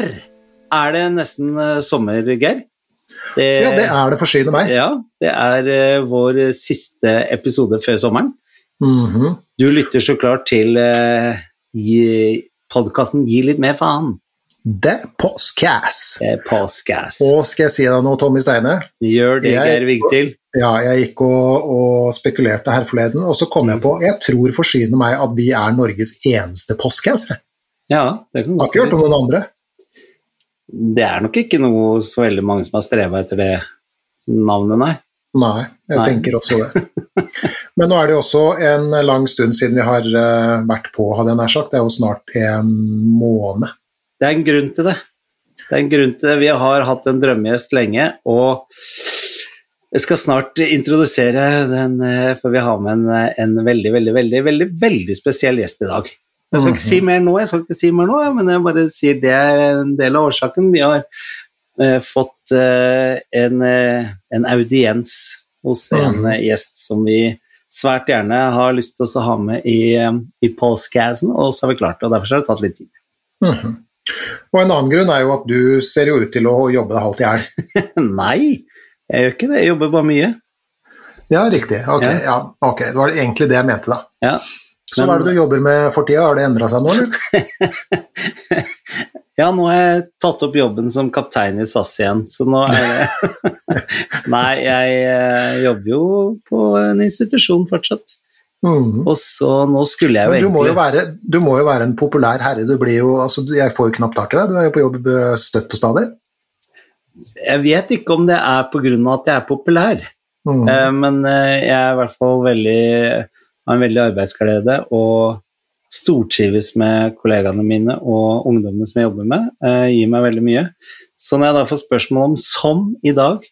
der er det nesten eh, sommer, Geir. Det, Ja, det er det forsyne meg. ja, det er eh, vår siste episode før sommeren. Mhm. Du lytter så klart til uh, podkasten Gi litt mer faen. Det er postcass. er Podcast. Og skal jeg si deg noe, Tommy Steine? Gjør det, Jeg- Geir Vigtil. Ja, jeg gikk og, og spekulerte her forleden, og så kom jeg på Jeg tror forsyner meg at vi er Norges eneste postcass. Ja, det kan godt har ikke hørt om noen andre. Det er nok ikke noe så veldig mange som har streva etter det navnet, nei. Nei, jeg Nei. tenker også det. Men nå er det jo også en lang stund siden vi har eh, vært på, hadde jeg nær sagt. Det er jo snart en måned. Det er en grunn til det. Det er en grunn til det. Vi har hatt en drømmegjest lenge, og jeg skal snart introdusere den, eh, for vi har med en, en veldig, veldig, veldig, veldig, veldig spesiell gjest i dag. Jeg skal ikke si mer nå, jeg skal ikke si mer nå, men jeg bare sier det er en del av årsaken. Vi har eh, fått eh, en, eh, en audiens hos en Mhm. eh, gjest som vi svært gjerne har lyst til å ha med i, eh, i postcasten, og så har vi klart det, og derfor har det tatt litt tid. Mhm. Og en annen grunn er jo at du ser jo ut til å jobbe deg halvt i hjel. Nei, jeg gjør ikke det. Jeg jobber bare mye. Ja, riktig. Ok, Ja. ja. ok, det var egentlig det jeg mente, da. Ja. Så hva er det du jobber med for tida? Har det endra seg nå, eller? ja, nå har jeg tatt opp jobben som kaptein i SAS igjen, så nå er det Nei, jeg eh, jobber jo på en institusjon fortsatt. Mm. Og så nå skulle jeg jo Men du må jo, egentlig være, du må jo være en populær herre. Du blir jo, altså, jeg får jo knapt tak i deg. Du er jo på jobb eh, støtt og stadig. Jeg vet ikke om det er av at jeg er populær, mm. eh, men jeg er i hvert fall veldig har en veldig arbeidsglede og stortrives med kollegaene mine og ungdommene som jeg jobber med, eh, gir meg veldig mye. Så når jeg da får spørsmål om, som i dag,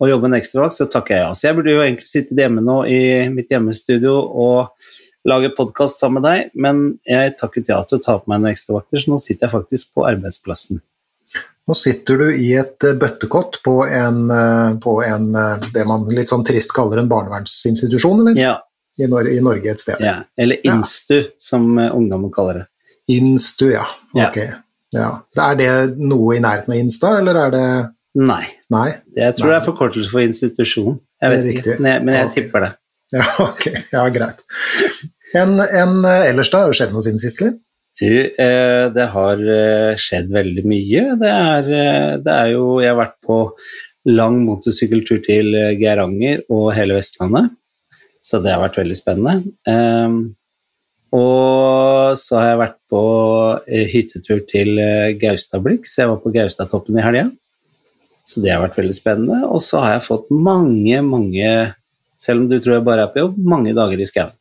å jobbe en ekstravakt, så takker jeg ja. Så jeg burde jo egentlig sitte hjemme nå i mitt hjemmestudio og lage podkast sammen med deg, men jeg takket ja til å ta på meg noen ekstravakter, så nå sitter jeg faktisk på arbeidsplassen. Nå sitter du i et eh, bøttekott på en, eh, på en eh, det man litt sånn trist kaller en barnevernsinstitusjon, eller? Ja, I, Nor i Norge et sted. ja. Eller. Instu, som eh, ungdommen kaller det. Instu, ja. Ja. Ok. Er det noe i nærheten av Insta, eller er det Nei, Nei? jeg tror Nei. det er forkortelse for institusjon. Jeg Det vet ikke, men jeg, men jeg Ok. tipper det. Ja, ok. Ja, greit. En, en eh, ellers, da? Har det skjedd noe siden sist? Du, eh, det har skjedd veldig mye. Det er, det er jo Jeg har vært på lang motorsykkeltur til Geiranger og hele Vestlandet, så det har vært veldig spennende. Um, og så har jeg vært på eh, hyttetur til eh, Gaustablikk, så jeg var på Gaustatoppen i helga. Så det har vært veldig spennende. Og så har jeg fått mange, mange, selv om du tror jeg bare er på jobb, mange dager i skauen.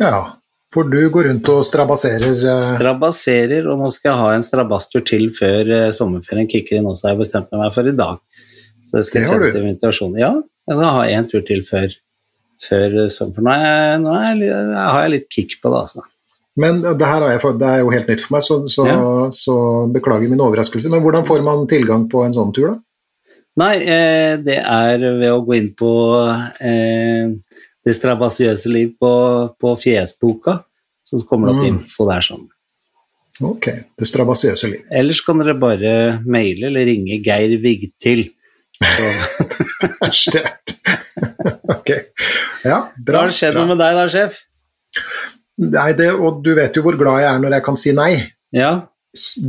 Ja. For du går rundt og strabasserer eh, Strabasserer, og nå skal jeg ha en strabastur til før eh, sommerferien kicker inn også, har jeg bestemt meg for i dag. Så det skal jeg sende til invitasjon. Ja, jeg skal ha en tur til før, før eh. For nå, er nå er jeg, har jeg litt kick på det, altså. Men det her er, jeg det er jo helt nytt for meg, så, så, Ja. så beklager min overraskelse. Men hvordan får man tilgang på en sånn tur, da? Nei, eh, det er ved å gå inn på eh, Det strabasiøse liv på, på Fjesboka, så kommer det opp Mm. info der sånn. Ok, det strabasiøse liv. Ellers kan dere bare maile eller ringe Geir Vigtil. Ok. Ja, Hva bra. har det skjedd noe med deg da, sjef? Nei, det, og du vet jo hvor glad jeg er når jeg kan si nei. Ja,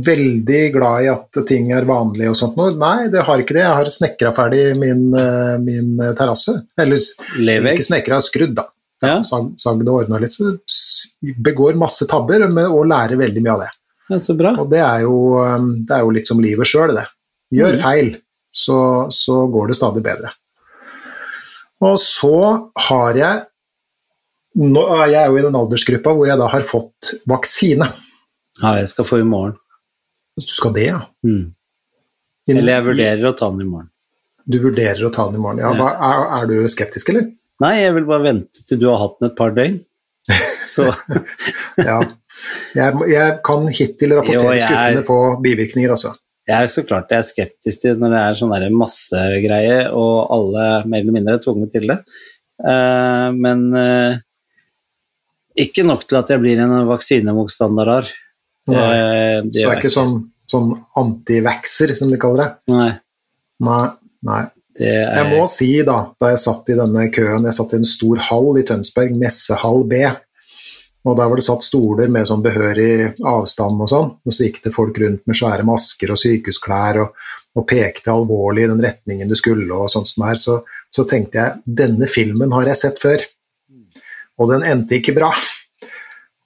Veldig glad i at ting er vanlig og sånt noe. Nei, det har ikke det. Jeg har snekra ferdig min, eh, min eh, terrasse. Eller Levegg. ikke snekra, skrudd, da. Ja. Sag, sagd og ordna litt. Så begår masse tabber men, og lærer veldig mye av det. Ja, så bra. Og det er jo, um, det er jo litt som livet sjøl, det. Gjør mm. feil, så, så går det stadig bedre. Og så har jeg nå, er Jeg jo i den aldersgruppa hvor jeg da har fått vaksine. Ja, jeg skal få i morgen. Du skal det, ja? Mm. Eller jeg vurderer å ta den i morgen. Du vurderer å ta den i morgen. Ja, Ja. er, er du skeptisk, eller? Nei, jeg vil bare vente til du har hatt den et par døgn. Så Ja. Jeg, jeg kan hittil rapportere er- skuffende få bivirkninger, altså. Jeg er så klart jeg er skeptisk til når det er sånn massegreie, og alle mer eller mindre er tvunget til det. Eh, men eh, ikke nok til at jeg blir en vaksinemotstander. her. Så det er ikke sånn sånn antivaxer, som de kaller det. Nei. Nei, nei. Det er Jeg må si, da, da jeg satt i denne køen Jeg satt i en stor hall i Tønsberg, messehall B. Og der var det satt stoler med sånn behørig avstand og sånn. Og så gikk det folk rundt med svære masker og sykehusklær og, og pekte alvorlig i den retningen du skulle og sånt som er. Så, så tenkte jeg denne filmen har jeg sett før. Og den endte ikke bra.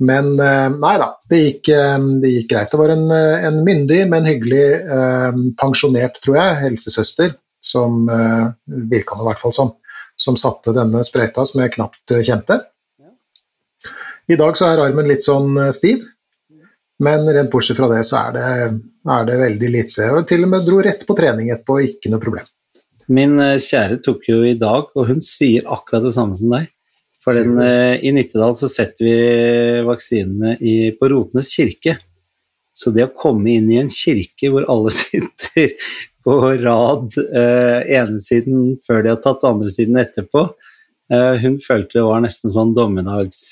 Men eh, nei da, det gikk, eh, det gikk greit. Det var en, eh, en myndig, men hyggelig eh, pensjonert, tror jeg, helsesøster, som eh, virka nå i hvert fall sånn, som satte denne sprøyta som jeg knapt kjente. I dag så er armen litt sånn eh, stiv, men rent bortsett fra det så er det, er det veldig lite. Og til og med dro rett på trening etterpå, ikke noe problem. Min eh, kjære tok jo i dag, og hun sier akkurat det samme som deg. For den, eh, I Nittedal så setter vi vaksinene i, på Rotenes kirke. Så det å komme inn i en kirke hvor alle sitter på rad eh, ene siden før de har tatt andre siden etterpå, eh, hun følte det var nesten sånn dommedags...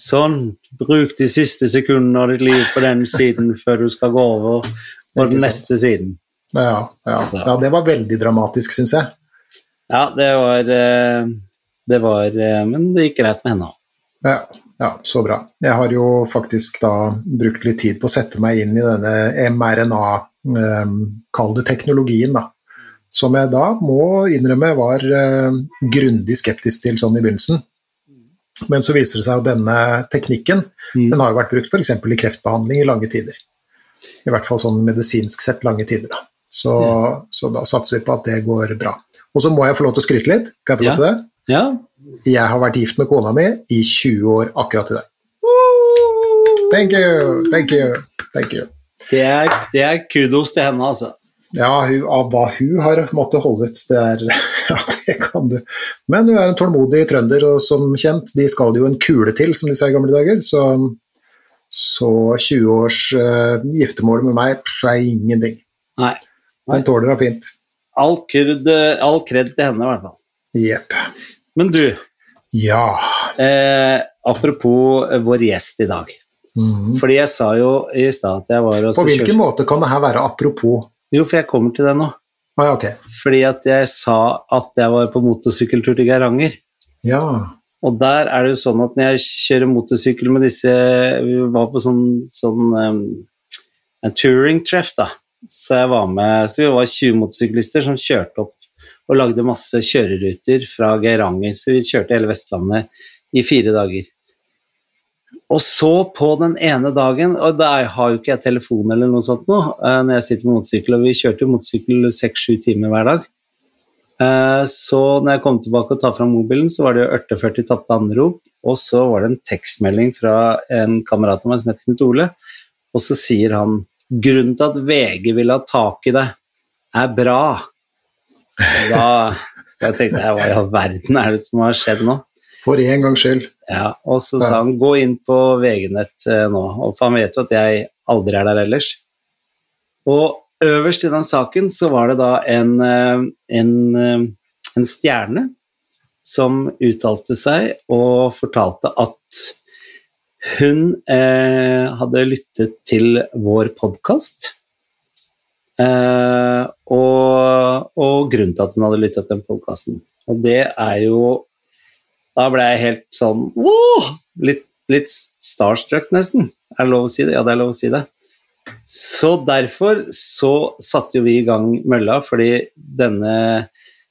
Sånn, bruk de siste sekundene av ditt liv på den siden før du skal gå over på den sant. neste siden. Ja, ja. Ja det var veldig dramatisk, syns jeg. Ja, det var, eh, det var eh, Men det gikk greit med henne òg. Ja, ja, så bra. Jeg har jo faktisk da brukt litt tid på å sette meg inn i denne mRNA, eh, kall det teknologien, da. Som jeg da må innrømme var grundig skeptisk til sånn i begynnelsen. Men så viser det seg at denne teknikken Mm. den har jo vært brukt f.eks. i kreftbehandling i lange tider. I hvert fall sånn medisinsk sett lange tider. Da. Så, så da satser vi på at det går bra. Og så må jeg få lov til å skryte litt. Kan jeg få lov til det? Ja. Jeg har vært gift med kona mi i 20 år akkurat i dag. Thank you, thank you, thank you. Det er, det er kudos til henne, altså. Ja, hun, av hva hun har måttet holde ut, det er Ja, det kan du. Men hun er en tålmodig trønder, og som kjent, de skal jo en kule til, som de sa i gamle dager. Så, så 20 års uh, giftermål med meg pff, er ingenting. Nei. Den tåler henne fint. All kurd, all kred til henne, i hvert fall. Jepp. Men du, Ja. eh, apropos eh, vår gjest i dag. Mm. Fordi jeg sa jo i stad at jeg var På hvilken kjørte- måte kan det her være apropos? Jo, for jeg kommer til det nå. Ah, ja, ok. Fordi at jeg sa at jeg var på motorsykkeltur til Geiranger. Ja. Og der er det jo sånn at når jeg kjører motorsykkel med disse Vi var på sånn, sånn um, en touring-treff, da. Så jeg var med Så vi var 20 motorsyklister som kjørte opp og lagde masse kjøreruter fra Geiranger. Så vi kjørte hele Vestlandet i fire dager. Og så på den ene dagen, og da har jo ikke jeg telefon eller noe sånt nå, eh, når jeg sitter på motorsykkel, og vi kjørte jo motorsykkel seks-sju timer hver dag. Eh, Så når jeg kom tilbake og tar fram mobilen, så var det jo 48 tapte anrop, og så var det en tekstmelding fra en kamerat av meg som heter Knut Ole, og så sier han grunnen til at VG vil ha tak i det, er bra. Og da da tenkte jeg hva i all verden er det som har skjedd nå? For en gangs skyld. Ja, og så sa han gå inn på VG-nett eh, nå, for han vet jo at jeg aldri er der ellers. Og øverst i den saken så var det da en, eh, en, eh, en stjerne som uttalte seg og fortalte at hun eh, hadde lyttet til vår podkast. Eh, og, og grunnen til at hun hadde lyttet til den podkasten. Og det er jo Da ble jeg helt sånn wow, litt, litt starstruck, nesten. Er det lov å si det? Ja, det er lov å si det. Så derfor så satte jo vi i gang mølla, fordi denne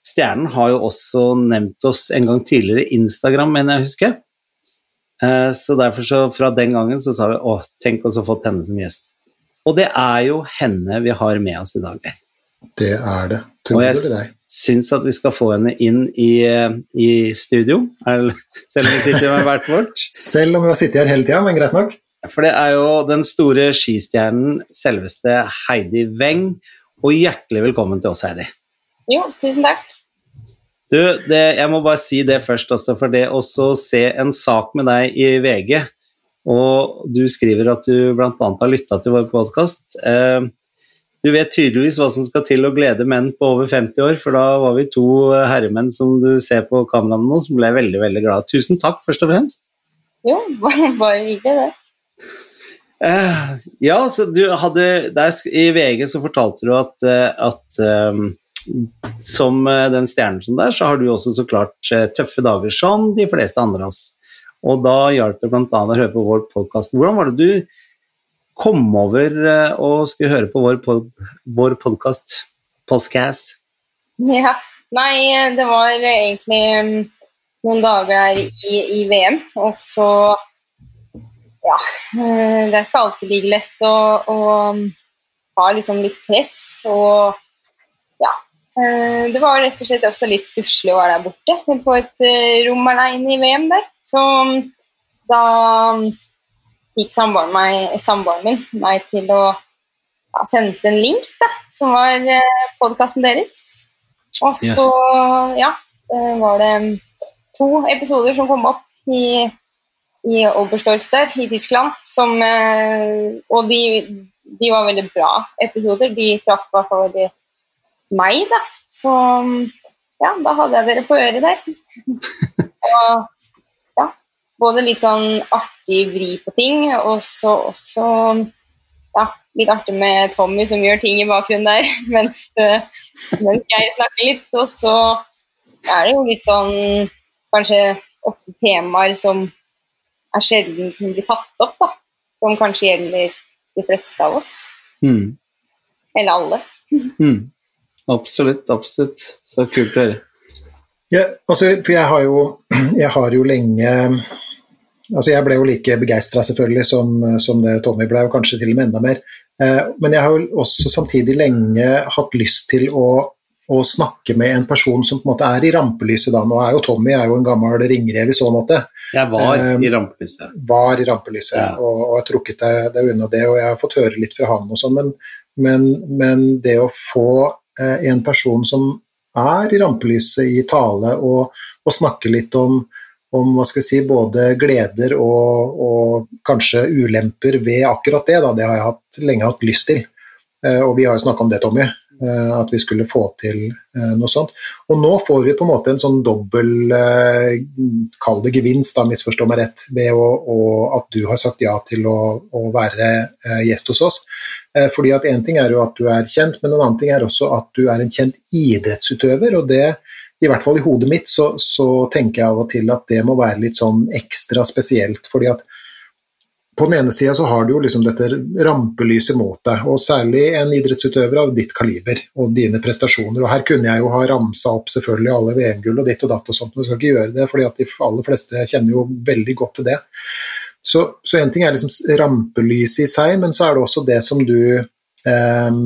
stjernen har jo også nevnt oss en gang tidligere Instagram, mener jeg å huske. Eh, Så derfor så fra den gangen så sa vi å, tenk oss å få henne som gjest. Og det er jo henne vi har med oss i dag. Det er det. Og Tror jeg syns at vi skal få henne inn i, i studio, selv om vi sitter med hvert vårt. Selv om vi har sittet her hele tida, men greit nok. For det er jo den store skistjernen, selveste Heidi Weng. Og hjertelig velkommen til oss, Heidi. Jo, tusen takk. Du, det, jeg må bare si det først også, for det å se en sak med deg i VG, og du skriver at du bl.a. har lytta til vår podkast. Eh, du vet tydeligvis hva som skal til å glede menn på over 50 år, for da var vi to herremenn som du ser på kameraene nå, som ble veldig, veldig glad. Tusen takk, først og fremst. Jo, bare, bare hyggelig, det. Uh, ja, så du hadde der, I VG så fortalte du at, eh, at um, som eh, den stjernen som der, så har du også så klart eh, tøffe dager som de fleste andre av oss. Og da hjalp det bl.a. å høre på vår podkast. Hvordan var det du kom over eh, og skulle høre på vår, pod, vår podkast? Podcast? Ja. Nei, det var egentlig um, noen dager der i, i VM, og så Ja. eh, Det er ikke alltid like lett å, å um, ha liksom litt press og Ja. eh, Det var rett og slett også litt stusslig å være der borte på et rom alene i VM der. Så um, da fikk samboeren, meg, samboeren min meg til å ja, sendte en link, da, som var eh, podkasten deres. Og Yes. så, ja, eh, var det to episoder som kom opp i, i Oberstdorf der, i Tyskland, som eh, Og de, de var veldig bra episoder. De traff i hvert fall meg, da. Så ja, da hadde jeg dere på øret der. og både litt sånn artig vri på ting, og så også ja, litt artig med Tommy som gjør ting i bakgrunnen der, mens, eh, mens jeg snakker litt. Og så er det jo litt sånn kanskje ofte temaer som er sjelden som blir tatt opp, da. Som kanskje gjelder de fleste av oss. Mm. Eller alle. Mm. Absolutt, absolutt. Så kult å høre. Ja, altså, for jeg har jo, jeg har jo lenge altså Jeg ble jo like begeistra selvfølgelig som, som det Tommy ble, og kanskje til og med enda mer. Eh, men jeg har jo også samtidig lenge hatt lyst til å, å snakke med en person som på en måte er i rampelyset da. Nå er jo Tommy er jo en gammel ringrev i så måte. Jeg var eh, i rampelyset. Var i rampelyset Ja. og, og har trukket deg, deg unna det, og jeg har fått høre litt fra han og sånn, men, men, men det å få eh, en person som er i rampelyset i tale og, og snakke litt om, om hva skal jeg si, både gleder og, og kanskje ulemper ved akkurat det. Da. Det har jeg hatt, lenge hatt lyst til. Eh, og vi har jo snakka om det, Tommy, eh, at vi skulle få til eh, noe sånt. Og nå får vi på en måte en sånn dobbel Kall det gevinst, da, misforstå meg rett, ved å, å, at du har sagt ja til å, å være gjest hos oss. Fordi at Én ting er jo at du er kjent, men en annen ting er også at du er en kjent idrettsutøver. og det i hvert fall i hodet mitt så, så tenker jeg av og til at det må være litt sånn ekstra spesielt. fordi at på den ene sida så har du jo liksom dette rampelyset mot deg, og særlig en idrettsutøver av ditt kaliber og dine prestasjoner. Og her kunne jeg jo ha ramsa opp selvfølgelig alle VM-gull og ditt og datt og sånt, men jeg skal ikke gjøre det, fordi at de aller fleste kjenner jo veldig godt til det. Så, så en ting er liksom rampelyset i seg, men så er det også det som du eh,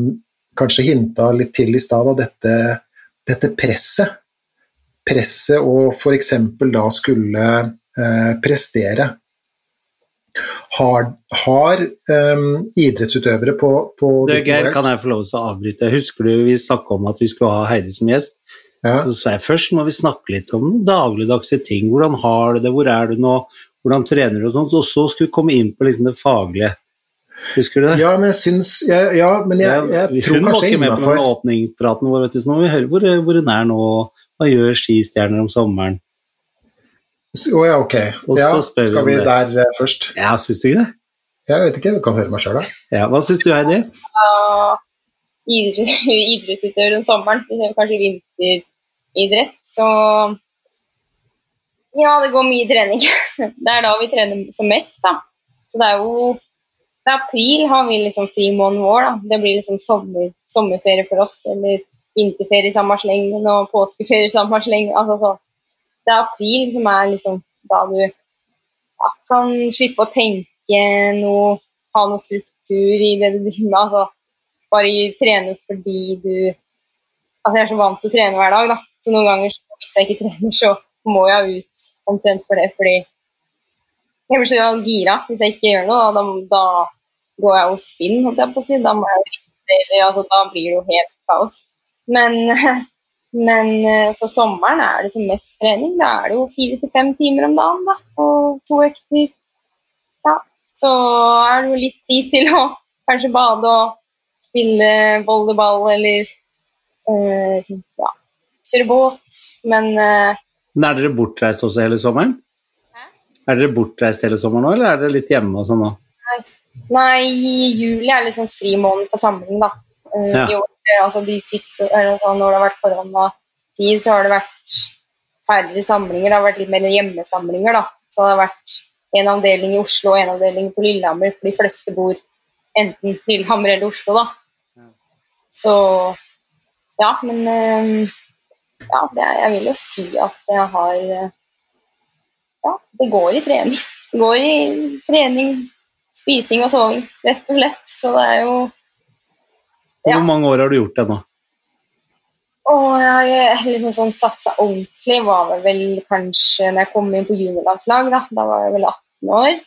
kanskje hinta litt til i stad, dette, dette presset. Presset og f.eks. da skulle eh, prestere. Har, har um, idrettsutøvere på, på Det, er Geir, kan jeg få lov til å avbryte? Husker du vi snakka om at vi skulle ha Heidi som gjest? ja. Så sa jeg først må vi snakke litt om dagligdagse ting. Hvordan har du det, hvor er du nå, hvordan trener du og sånn. Og så skulle vi komme inn på liksom det faglige. Husker du det? ja, men jeg syns Ja, ja men jeg, jeg, Ja, tror hun var kanskje ikke med på innafor den åpningspraten vår, vet du, så nå må vi høre hvor, hvor hun er nå, hva gjør skistjerner om sommeren? Å ja, ok. Og Ja, så spør vi skal vi der eh, først? Ja, syns du ikke det? Jeg vet ikke, jeg kan høre meg sjøl, da. Ja, Hva syns du, Heidi? Uh, idrettsutøver om sommeren, spesielt kanskje vinteridrett, så Ja, det går mye trening. Det er da vi trener som mest, da. Så det er jo er april har vi liksom fri måneden vår, da. Det blir liksom sommer, sommerferie for oss, eller vinterferie i samme slengen og påskeferie i samme sleng. Altså så Det er april som er liksom da du ja, kan slippe å tenke noe, ha noe struktur i det du driver med. altså bare trene fordi du Altså jeg er så vant til å trene hver dag, da. Så noen ganger hvis jeg ikke trener, så må jeg ut omtrent for det, fordi jeg blir så gira hvis jeg ikke gjør noe. Da, da går jeg og spinn, holdt jeg på å si. Da jeg altså da blir det jo helt kaos. Men, men eh, så sommeren er det som mest trening. Da er det jo fire til fem timer om dagen, da. Og to økter. Ja. Så er det jo litt tid til å kanskje bade og spille volleyball eller øh, ja, kjøre båt. Men øh, Men er dere bortreist også hele sommeren? Er dere bortreist hele sommeren nå, eller er dere litt hjemme og sånn nå? Nei, juli er liksom fri måned for samling, da. Uh, Ja. i år, altså de siste, sånn, Når det har vært koronatid, så har det vært færre samlinger. Det har vært litt mer hjemmesamlinger, da. Så det har vært en avdeling i Oslo og en avdeling på Lillehammer, for de fleste bor enten Lillehammer eller Oslo, da. Ja. Så ja, men eh, ja, det, jeg vil jo si at jeg har eh, Ja, det går i trening. Det går i trening, spising og soving, rett og slett. Så det er jo Ja. Hvor mange år har du gjort det nå? Og jeg har liksom sånn satsa ordentlig var det vel kanskje når jeg kom inn på juniorlandslag, da. Da var jeg vel 18 år.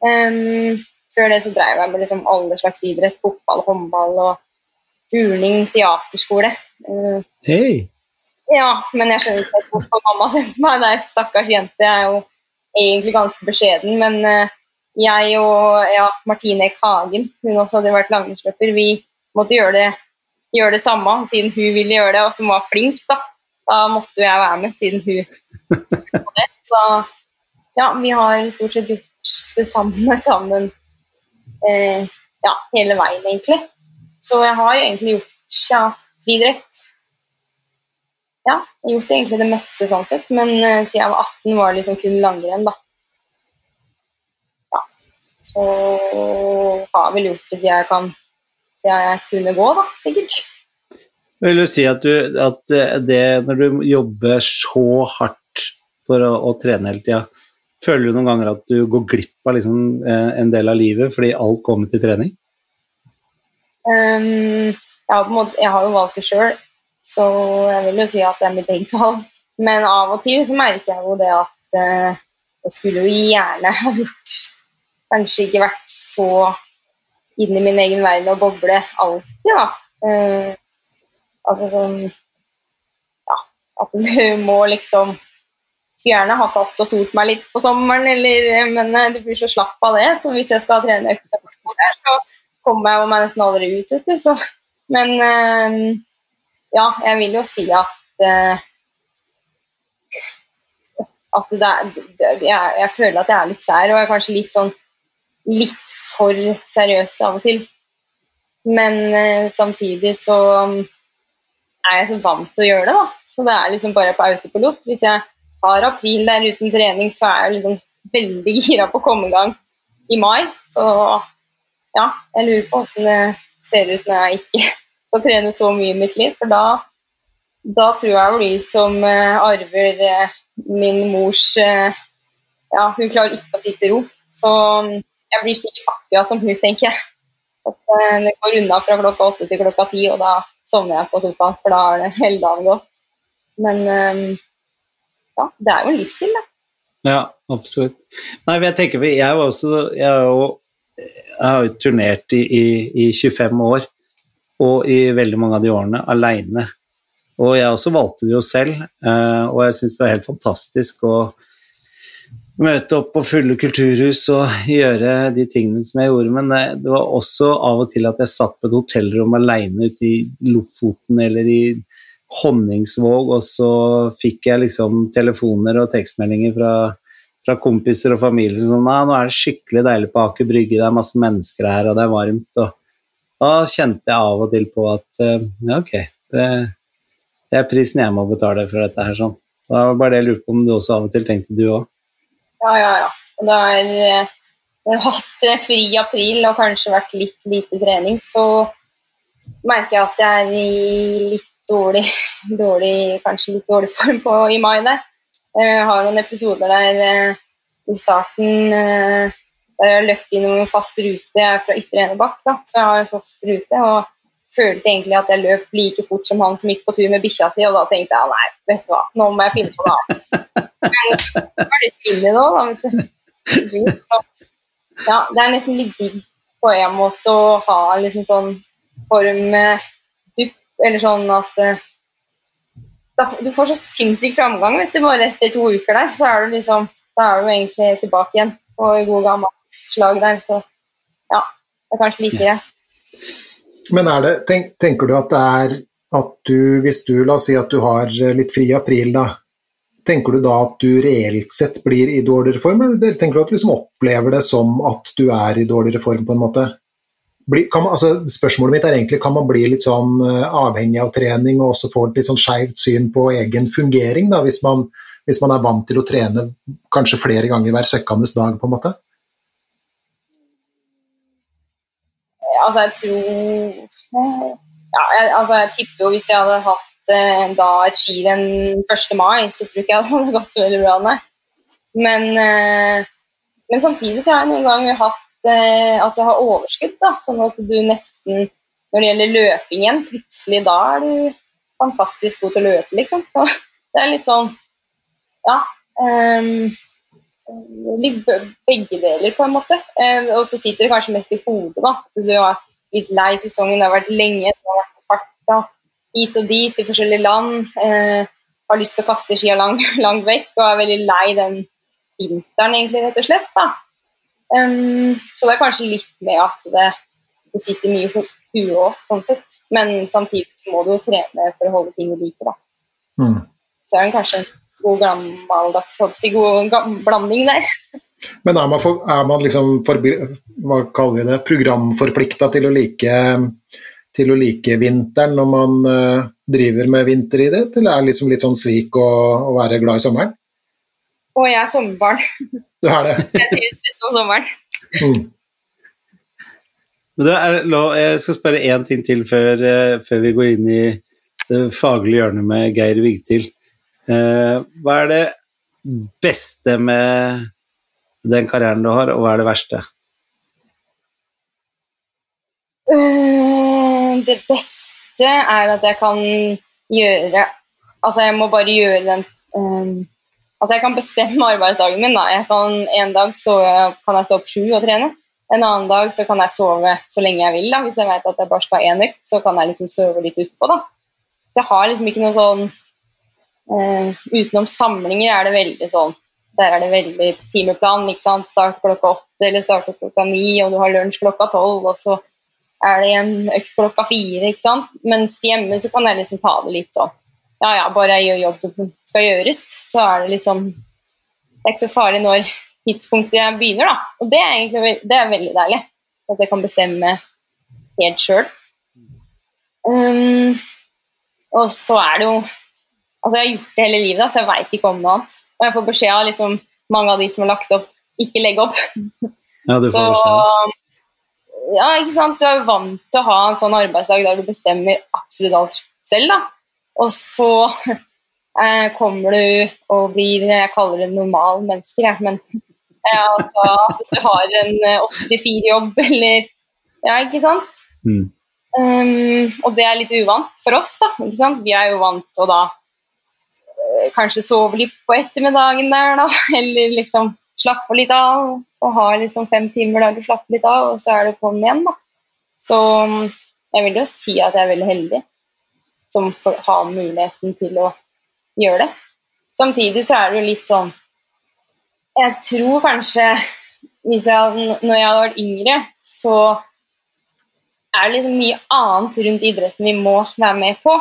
Um, før det så drev jeg med liksom alle slags idrett. Fotball, håndball og turning, teaterskole. Ehm, Hei! Ja, men jeg skjønner ikke hvorfor mamma sendte meg. Er stakkars jente. Jeg er jo egentlig ganske beskjeden, men eh, jeg og ja, Martine Eck Hagen, hun også hadde vært langrennsløper, vi måtte gjøre det, gjøre det samme siden hun ville gjøre det, og som var flink, da. Da måtte jeg være med, siden hun skulle det. Så ja, vi har stort sett gjort det samme sammen eh, ja, hele veien, egentlig. Så jeg har jo egentlig gjort ja, friidrett ja, jeg har gjort egentlig det meste sånn sett, men uh, siden jeg var 18 var det liksom kun langrenn, da. Ja. Så har jeg vel gjort det siden jeg kan Siden jeg kunne gå, da, sikkert. Vil du si at, du, at det når du jobber så hardt for å, å trene hele tida, føler du noen ganger at du går glipp av liksom, eh, en del av livet fordi alt kommer til trening? Um, jeg, har på en måte, jeg har jo valgt det sjøl, så jeg vil jo si at det er mitt eget valg. Men av og til så merker jeg jo det at eh, jeg skulle jo gjerne ha gjort Kanskje ikke vært så inn i min egen verden og boble alltid, da. Eh, altså sånn Ja, at du må liksom Skulle gjerne ha tatt og solt meg litt på sommeren, eller, men eh, du blir så slapp av det. Så hvis jeg skal trene økta der, så kommer jeg jo meg nesten aldri ut, vet du. Så, men eh, ja, jeg vil jo si at eh, at det er, jeg, jeg føler at jeg er litt sær, og jeg er kanskje litt sånn litt for seriøs av og til. Men eh, samtidig så um, er jeg så vant til å gjøre det, da. Så det er liksom bare på autopilot. Hvis jeg har april der uten trening, så er jeg liksom veldig gira på å komme i gang i mai. Så ja, jeg lurer på hvordan det ser ut når jeg ikke får trene så mye i mitt liv. For da, da tror jeg blir som eh, arver eh, min mors eh, Ja, hun klarer ikke å sitte i ro. Så um, jeg blir sikkert akkurat som hun, tenker jeg. At det går unna fra klokka åtte til klokka ti, og da sovner jeg på sofaen, for da er det hele dagen gått. Men ja, det er jo en livsstil, da. Ja, absolutt. Nei, jeg tenker, jeg også Jeg jo, jeg har jo turnert i, i, i 25 år, og i veldig mange av de årene aleine. Og jeg også valgte det jo selv, eh, og jeg syns det var helt fantastisk å møte opp på fulle kulturhus og gjøre de tingene som jeg gjorde. Men det, det var også av og til at jeg satt på et hotellrom aleine ute i Lofoten eller i Honningsvåg, og så fikk jeg liksom telefoner og tekstmeldinger fra, fra kompiser og familie som Nei, nå er det skikkelig deilig på Aker Brygge, det er masse mennesker her, og det er varmt. Og da kjente jeg av og til på at eh, ja, ok, det, det er prisen jeg må betale for dette her sånn. Da var bare det jeg lurte på om du også av og til tenkte du òg. Ja, ja, ja. Da er eh, når jeg har hatt eh, fri april og kanskje vært litt lite trening, så merker jeg at jeg er i litt dårlig, dårlig kanskje litt dårlig form på, i mai der. Jeg har noen episoder der i starten eh, løpt inn en fast rute. Jeg er fra Ytre Enebakk, så jeg har en fast rute. og følte egentlig at jeg løp like fort som han som gikk på tur med bikkja si, og da tenkte jeg nei, vet du hva, nå må jeg finne på noe annet. Jeg er det stille nå, da, vet du. Så, ja, det er nesten litt digg på en måte å ha liksom sånn form eh, dupp, eller sånn at eh, da, Du får så sinnssyk framgang, vet du, bare etter to uker der, så er du liksom Da er du egentlig tilbake igjen på god gammel slag der, så ja, det er kanskje like greit. Men er det, tenk, tenker du at det er at du, hvis du, la oss si at du har litt fri i april, da, tenker du da at du reelt sett blir i dårligere form, eller tenker du at du liksom opplever det som at du er i dårligere form, på en måte? Bli, man, altså, spørsmålet mitt er egentlig kan man bli litt sånn uh, avhengig av trening og også få et litt sånn skeivt syn på egen fungering, da, hvis man, hvis man er vant til å trene kanskje flere ganger hver søkkende dag, på en måte? Altså, jeg tror ja, jeg, altså, jeg tipper jo hvis jeg hadde hatt eh, da et skirenn 1. mai, så tror ikke jeg hadde gått så veldig bra med. Men, eh, men samtidig så har jeg noen ganger hatt eh, at du har overskudd, da, sånn at du nesten Når det gjelder løpingen, plutselig da er du fantastisk god til å løpe, liksom. Så det er litt sånn Ja. Um, begge deler, på en måte. Uh, og så sitter det kanskje mest i hodet, da. Du har litt lei sesongen, det har vært lenge, du har vært på farta hit og dit i forskjellige land. Eh, har lyst til å kaste skia langt, langt vekk og er veldig lei den vinteren, egentlig, rett og slett. da. Um, så det er kanskje litt med at det, det sitter mye i huet òg, sånn sett. Men samtidig må du jo trene for å holde ting i like, da. Mm. Så er det kanskje god gammeldags god blanding der. Men er man, for, er man liksom for, hva kaller vi det, programforplikta til, å like, til å like vinteren når man uh, driver med vinteridrett, eller er det liksom litt sånn svik å, å være glad i sommeren? Å, jeg er sommerbarn. Du er det? jeg trives best om sommeren. Mm. jeg skal spørre én ting til før, uh, før, vi går inn i det faglige hjørnet med Geir Vigtil. Uh, hva er det beste med den karrieren du har, og hva er det verste? Uh, det beste er at jeg kan gjøre Altså, jeg må bare gjøre den um, Altså, jeg kan bestemme arbeidsdagen min. da. Kan, En dag stå, kan jeg stå opp sju og trene. En annen dag så kan jeg sove så lenge jeg vil. da. Hvis jeg vet at jeg bare skal ha én økt, så kan jeg liksom sove litt utpå. da. Så jeg har liksom ikke noe sånn uh, Utenom samlinger er det veldig sånn der er det veldig timeplan. ikke sant? Start klokka åtte eller start klokka ni, og du har lunsj klokka tolv, og så er det en økt klokka fire. ikke sant? Mens hjemme så kan jeg liksom ta det litt sånn Ja ja, bare jeg gjør jobben som skal gjøres, så er det liksom Det er ikke så farlig når tidspunktet jeg begynner, da. Og det er egentlig det er veldig deilig. At jeg kan bestemme helt sjøl. Um, og så er det jo Altså, jeg har gjort det hele livet, da, så jeg veit ikke om noe annet. Og jeg får beskjed av liksom, mange av de som har lagt opp, ikke legge opp. Ja, du får så, beskjed. Ja, ikke sant. Du er jo vant til å ha en sånn arbeidsdag der du bestemmer absolutt alt selv, da. Og så eh, kommer du og blir Jeg kaller det normal mennesker, jeg. Men eh, altså Hvis du har en 84-jobb eh, eller Ja, ikke sant? Mm. Um, og det er litt uvant for oss, da. ikke sant? Vi er jo vant til å da kanskje sove litt på ettermiddagen der, da. Eller liksom slappe litt av. Og ha liksom fem timer der du slapper litt av, og så er det på'n igjen, da. Så mm, jeg vil jo si at jeg er veldig heldig som har muligheten til å gjøre det. Samtidig så er det jo litt sånn Jeg tror kanskje hvis jeg, Når jeg hadde vært yngre, så er det liksom mye annet rundt idretten vi må være med på,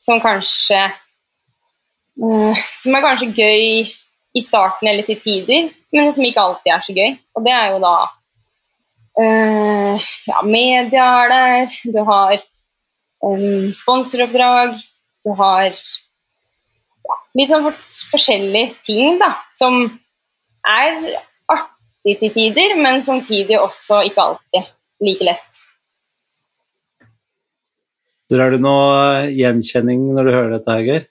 som kanskje som er kanskje gøy i starten eller til tider, men som ikke alltid er så gøy. Og det er jo da uh, Ja, media er der, du har um, sponsoroppdrag, du har ja, litt sånn forskjellige ting da, som er artig til tider, men samtidig også ikke alltid like lett. Har du noe gjenkjenning når du hører dette, Geir?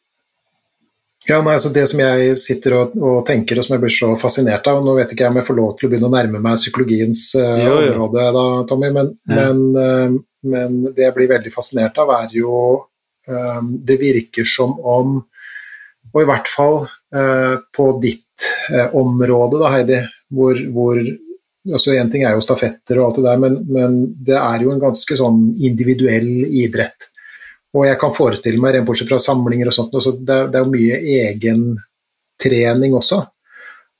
Ja, nei, altså Det som jeg sitter og, og, tenker, og som jeg blir så fascinert av Nå vet ikke jeg om jeg får lov til å begynne å nærme meg psykologiens uh, jo, jo. område, da, Tommy, men, ja. men, uh, men, det jeg blir veldig fascinert av, er jo um, Det virker som om, og i hvert fall uh, på ditt område, da, Heidi, hvor, hvor altså En ting er jo stafetter og alt det der, men, men det er jo en ganske sånn individuell idrett. Og jeg kan forestille meg, bortsett fra samlinger og sånt, så det, er, det er jo mye egentrening også.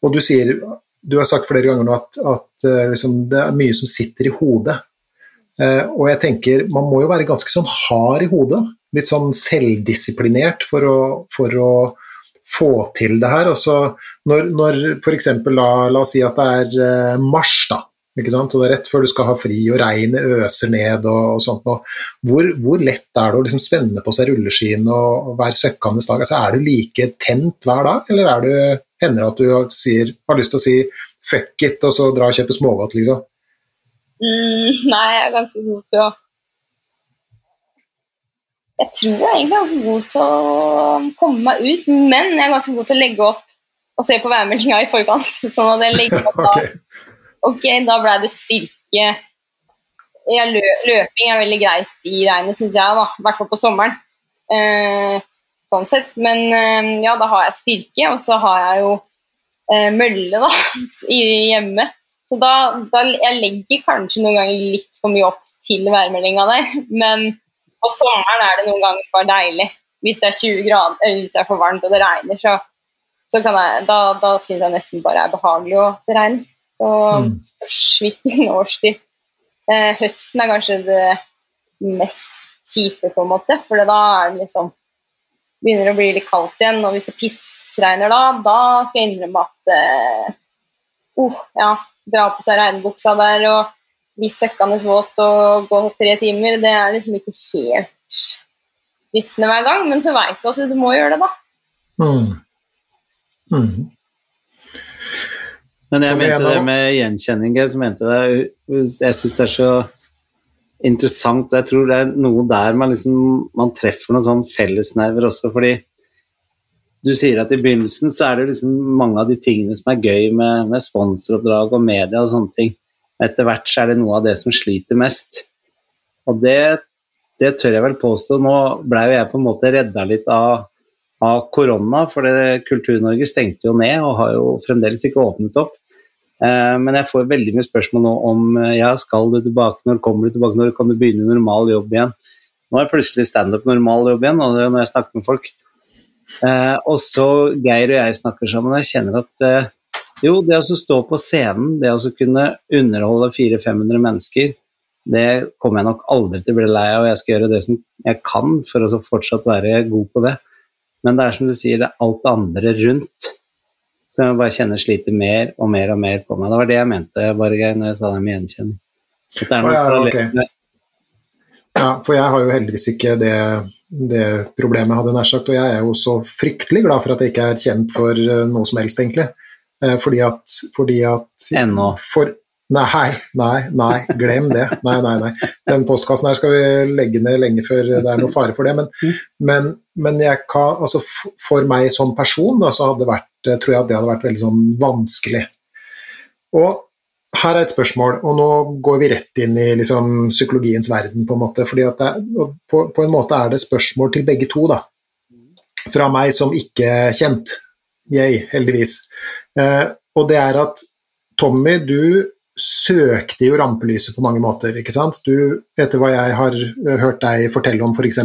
Og du sier Du har sagt flere ganger nå at, at eh, liksom, det er mye som sitter i hodet. Eh, og jeg tenker man må jo være ganske sånn hard i hodet. Litt sånn selvdisiplinert for å, for å få til det her. Altså, når når f.eks. La, la oss si at det er eh, mars, da. Ikke sant? Og det er rett før du skal ha fri, og regnet øser ned og, og sånt. Og hvor, hvor, lett er det å liksom spenne på seg rulleskiene og, og være søkkende dag? Altså, er du like tent hver dag, eller er du, hender det at du sier, har lyst til å si fuck it, og så dra og kjøpe smågodt, liksom? Mm, nei, jeg er ganske god til å Jeg tror jeg egentlig er ganske god til å komme meg ut, men jeg er ganske god til å legge opp og se på værmeldinga i forkant. Sånn at jeg legger opp okay. Ok, da ble det styrke ja, lø Løping er veldig greit i regnet, syns jeg, da. I hvert fall på sommeren. Eh, sånn sett. Men eh, ja, da har jeg styrke, og så har jeg jo eh, mølle da, hjemme. Så da, da, Jeg legger kanskje noen ganger litt for mye opp til værmeldinga der, men på sommeren er det noen ganger bare deilig. Hvis det er 20 grader, eller hvis det er for varmt og det regner, så, så jeg, da, da syns jeg nesten bare det er behagelig det regner. Så mm. spørs hvilken årstid. Eh, høsten er kanskje det mest kjipe, på en måte, for da er det liksom begynner å bli litt kaldt igjen. Og hvis det pissregner da, da skal jeg innrømme at eh, uh, ja, dra på seg regnbuksa der og bli søkkende våt og gå tre timer, det er liksom ikke helt fristende hver gang. Men så veit du at du må gjøre det, da. Mm. Mm. Men jeg mente det med gjenkjenning. Jeg, mente det, jeg syns det er så interessant. Jeg tror det er noe der man, liksom, man treffer noen sånn fellesnerver også, fordi du sier at i begynnelsen så er det liksom mange av de tingene som er gøy med, med sponsoroppdrag og media og sånne ting. Etter hvert så er det noe av det som sliter mest. Og det, det tør jeg vel påstå. Nå blei jo jeg på en måte redda litt av, av korona, for Kultur-Norge stengte jo ned og har jo fremdeles ikke åpnet opp. Eh, men jeg får veldig mye spørsmål nå om eh, ja, skal du tilbake, når kommer du tilbake, når kan du begynne normal jobb igjen. Nå er plutselig standup normal jobb igjen, og det er når jeg snakker med folk. Eh, og så Geir og jeg snakker sammen, og jeg kjenner at jo, det å stå på scenen, det å kunne underholde 400-500 mennesker, det kommer jeg nok aldri til å bli lei av, og jeg skal gjøre det som jeg kan for å fortsatt være god på det. Men det er som du sier, det er alt det andre rundt så jeg bare kjenner sliter mer og mer og mer på meg. Det var det jeg mente bare Geir, når jeg sa det med gjenkjenning. Oh, ja, okay. ja, for jeg har jo heldigvis ikke det, det problemet, hadde jeg nær sagt. Og jeg er jo så fryktelig glad for at jeg ikke er kjent for eh, noe som helst, egentlig. Eh, fordi at, fordi at. For, Nei, nei, nei, glem det. Nei, nei, nei. Den postkassen her skal vi legge ned lenge før det er noe fare for det. Men, men, men kan, altså for meg som person da, så hadde det vært, tror jeg at det hadde vært veldig sånn vanskelig. Og her er et spørsmål, og nå går vi rett inn i liksom, psykologiens verden, på en måte. fordi på, på, en måte er det spørsmål til begge to, da. Fra meg som ikke kjent. Jeg, heldigvis. Eh, og det er at Tommy, du søkte jo rampelyset på mange måter. ikke sant? Du, etter hva jeg har hørt deg fortelle om, f.eks.,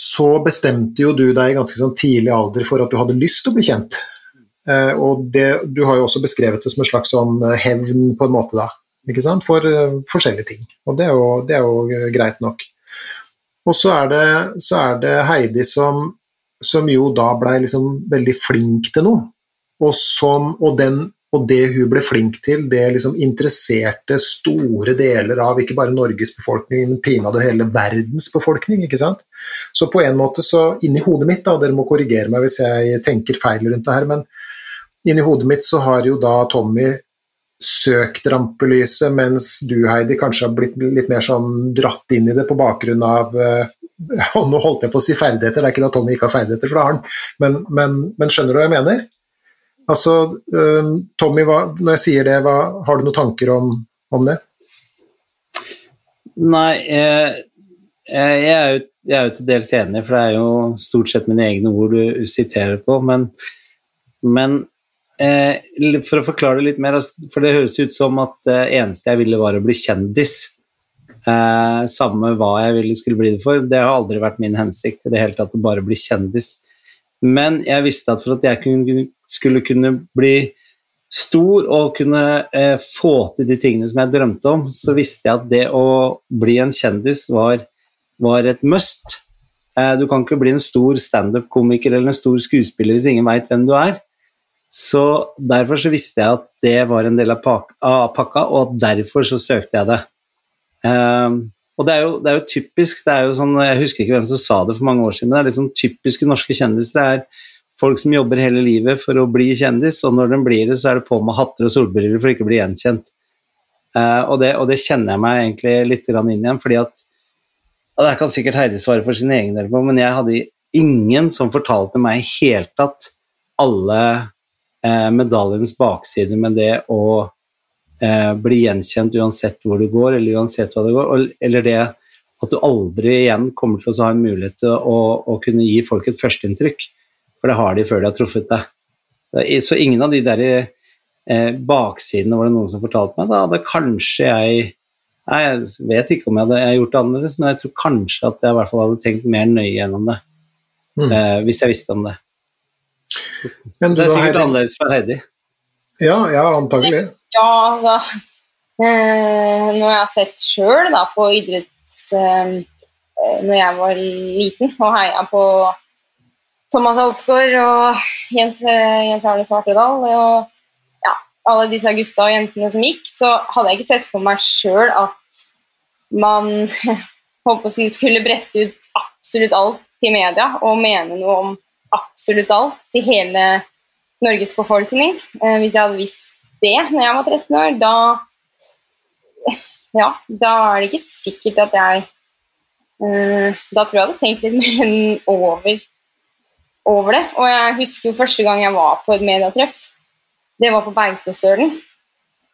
så bestemte jo du deg i ganske sånn tidlig alder for at du hadde lyst til å bli kjent. Eh, og det, du har jo også beskrevet det som en slags sånn eh, hevn, på en måte, da. Ikke sant? For forskjellige ting. Og det er jo, det er jo greit nok. Og så er det, så er det Heidi som, som jo da blei liksom veldig flink til noe. Og, som, og den og det hun ble flink til, det liksom interesserte store deler av ikke bare Norges befolkning, men pinadø hele verdens befolkning. ikke sant? Så på en måte så inni hodet mitt, da, dere må korrigere meg hvis jeg tenker feil rundt det her, men inni hodet mitt så har jo da Tommy søkt rampelyset, mens du, Heidi, kanskje har blitt litt mer sånn dratt inn i det på bakgrunn av eh, og Nå holdt jeg på å si ferdigheter, det er ikke da Tommy ikke har ferdigheter, for det har han, men, men, men skjønner du hva jeg mener? Altså, uh, Tommy, hva, når jeg sier det, hva, har du noen tanker om, om det? Nei, jeg, jeg, er jo, jeg, er jo, til dels enig, for det er jo stort sett mine egne ord du siterer på. Men, men eh, for å forklare det litt mer, altså, for det høres ut som at det eneste jeg ville, var å bli kjendis. Eh, samme hva jeg ville skulle bli det for. Det har aldri vært min hensikt i det hele tatt å bare bli kjendis. Men jeg visste at for at jeg kunne, skulle kunne bli stor og kunne eh, få til de tingene som jeg drømte om, så visste jeg at det å bli en kjendis var, var et must. Eh, du kan ikke bli en stor standup-komiker eller en stor skuespiller hvis ingen veit hvem du er. Så derfor så visste jeg at det var en del av, pak av pakka, og derfor så søkte jeg det. Eh, og det er, jo, det er, jo, typisk det er jo sånn, Jeg husker ikke hvem som sa det for mange år siden, det er litt sånn typiske norske kjendiser. Det er folk som jobber hele livet for å bli kjendis, og når de blir det, så er det på med hatter og solbriller for ikke å bli gjenkjent. Uh, og, det, og, det, kjenner jeg meg egentlig litt inn igjen, fordi at og Det kan sikkert Heidi svare for sin egen del på, men jeg hadde ingen som fortalte meg i hele tatt alle uh, medaljens bakside med det å uh, bli gjenkjent uansett hvor du går, eller uansett hva det går, eller det at du aldri igjen kommer til å ha en mulighet til å, å kunne gi folk et førsteinntrykk, for det har de før de har truffet deg. Så ingen av de der eh, baksidene var det noen som fortalte meg. Da hadde kanskje jeg Jeg vet ikke om jeg hadde gjort det annerledes, men jeg tror kanskje at jeg i hvert fall hadde tenkt mer nøye gjennom det. Mm. Eh, hvis jeg visste om det. Men så det er sikkert Heidi... annerledes for Heidi. Ja, ja, antagelig. Ja, altså eh, Når jeg har sett sjøl på idretts... Eh, når jeg var liten og heia på Thomas Alsgaard og Jens, eh, Jens Arne Svartedal og alle disse gutta og jentene som gikk, så hadde jeg ikke sett for meg sjøl at man holdt på å si, skulle brette ut absolutt alt til media og mene noe om absolutt alt til hele Norges befolkning. Eh, hvis jeg hadde visst det når jeg var 13 år, da Ja, da er det ikke sikkert at jeg uh, Da tror jeg jeg hadde tenkt litt mer enn over, over det. Og jeg husker jo første gang jeg var på et medietreff det var på Beitostølen.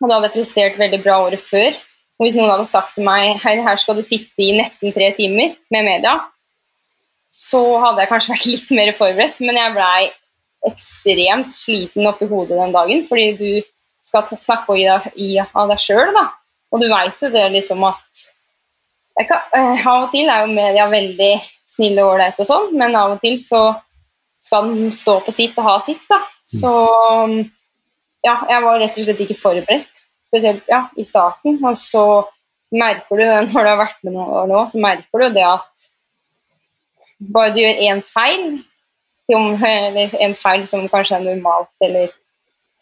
Og da hadde jeg prestert veldig bra året før. Og hvis noen hadde sagt til meg hei, her skal du sitte i nesten tre timer med media, så hadde jeg kanskje vært litt mer forberedt. Men jeg blei ekstremt sliten oppi hodet den dagen, fordi du skal snakke i deg, i, av deg sjøl. Og du veit jo det liksom at kan, uh, Av og til er jo media veldig snille og ålreite og sånn, men av og til så skal den stå på sitt og ha sitt, da. Så um, ja, jeg var rett og slett ikke forberedt, spesielt ja, i starten. Og så merker du det når du har vært med noen år nå, så merker du det at bare du gjør én feil, eller en feil som kanskje er normalt, eller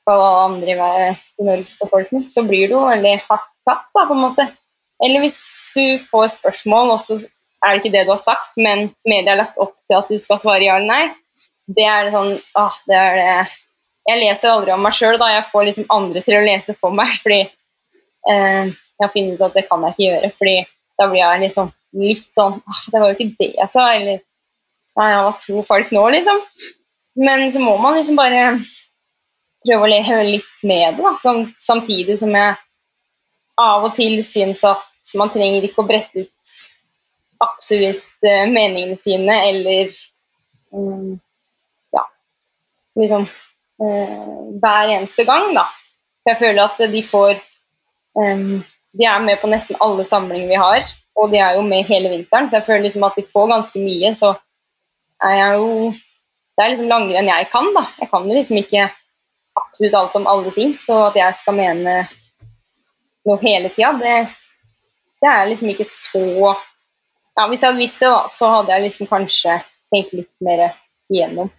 for alle andre i Norges befolkning, så blir du veldig hardt tatt, da, på en måte. Eller hvis du får spørsmål, og så er det ikke det du har sagt, men media har lagt opp til at du skal svare ja eller nei, det er sånn ah, det er det jeg leser aldri om meg sjøl, da. Jeg får liksom andre til å lese for meg, fordi eh, jeg har funnet ut at det kan jeg ikke gjøre. fordi da blir jeg liksom litt sånn ah, Det var jo ikke det jeg sa, eller Nei, hva tror folk nå, liksom? Men så må man liksom bare prøve å leve litt med det, da. Samtidig som jeg av og til syns at man trenger ikke å brette ut absolutt uh, meningene sine, eller um, Ja, liksom Eh, hver eneste gang. da. Jeg føler at de får um, De er med på nesten alle samlinger vi har, og de er jo med hele vinteren, så jeg føler liksom at de får ganske mye. Så er jeg jo Det er liksom langrenn jeg kan, da. Jeg kan liksom ikke absolutt alt om alle ting, så at jeg skal mene noe hele tida, det, det er liksom ikke så ja, Hvis jeg hadde visst det, da, så hadde jeg liksom kanskje tenkt litt mer igjennom.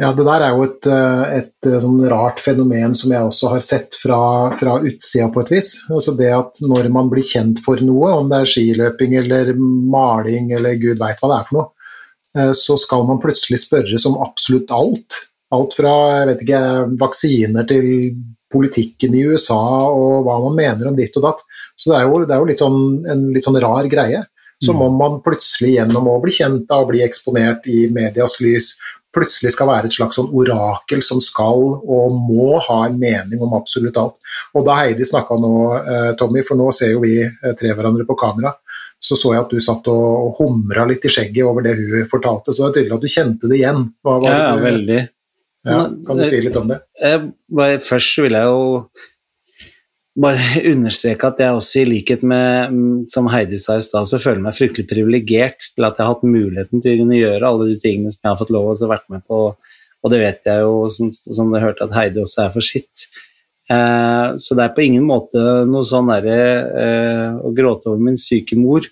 Ja, Det der er jo et, eh, et, eh, sånn rart fenomen som jeg også har sett fra, fra utsida på et vis. Altså det at Når man blir kjent for noe, om det er skiløping eller maling eller gud veit hva det er for noe, eh, så skal man plutselig spørres om absolutt alt. Alt fra jeg vet ikke, vaksiner til politikken i USA og hva man mener om ditt og datt. Så det er jo, det er jo litt sånn, en litt sånn rar greie. Som om man plutselig gjennom å bli kjent av, bli eksponert i medias lys, plutselig skal være et slags sånn orakel som skal og må ha en mening om absolutt alt. Og da Heidi snakka nå, eh, Tommy, for nå ser jo vi eh, tre hverandre på kamera, så så jeg at du satt og humra litt i skjegget over det hun fortalte, så det er tydelig at du kjente det igjen. Hva, hva, ja, du, veldig. Ja, kan du si litt om det? Jeg, først vil jeg jo bare understreke at jeg også, i likhet med mm, som Heidi sa i stad, så føler jeg meg fryktelig privilegert til at jeg har hatt muligheten til å kunne gjøre alle de tingene som jeg har fått lov til å være med på. Og det vet jeg jo, som, som du hørte, at Heidi også er for sitt. Eh, så det er på ingen måte noe sånn derre eh, å gråte over min syke mor.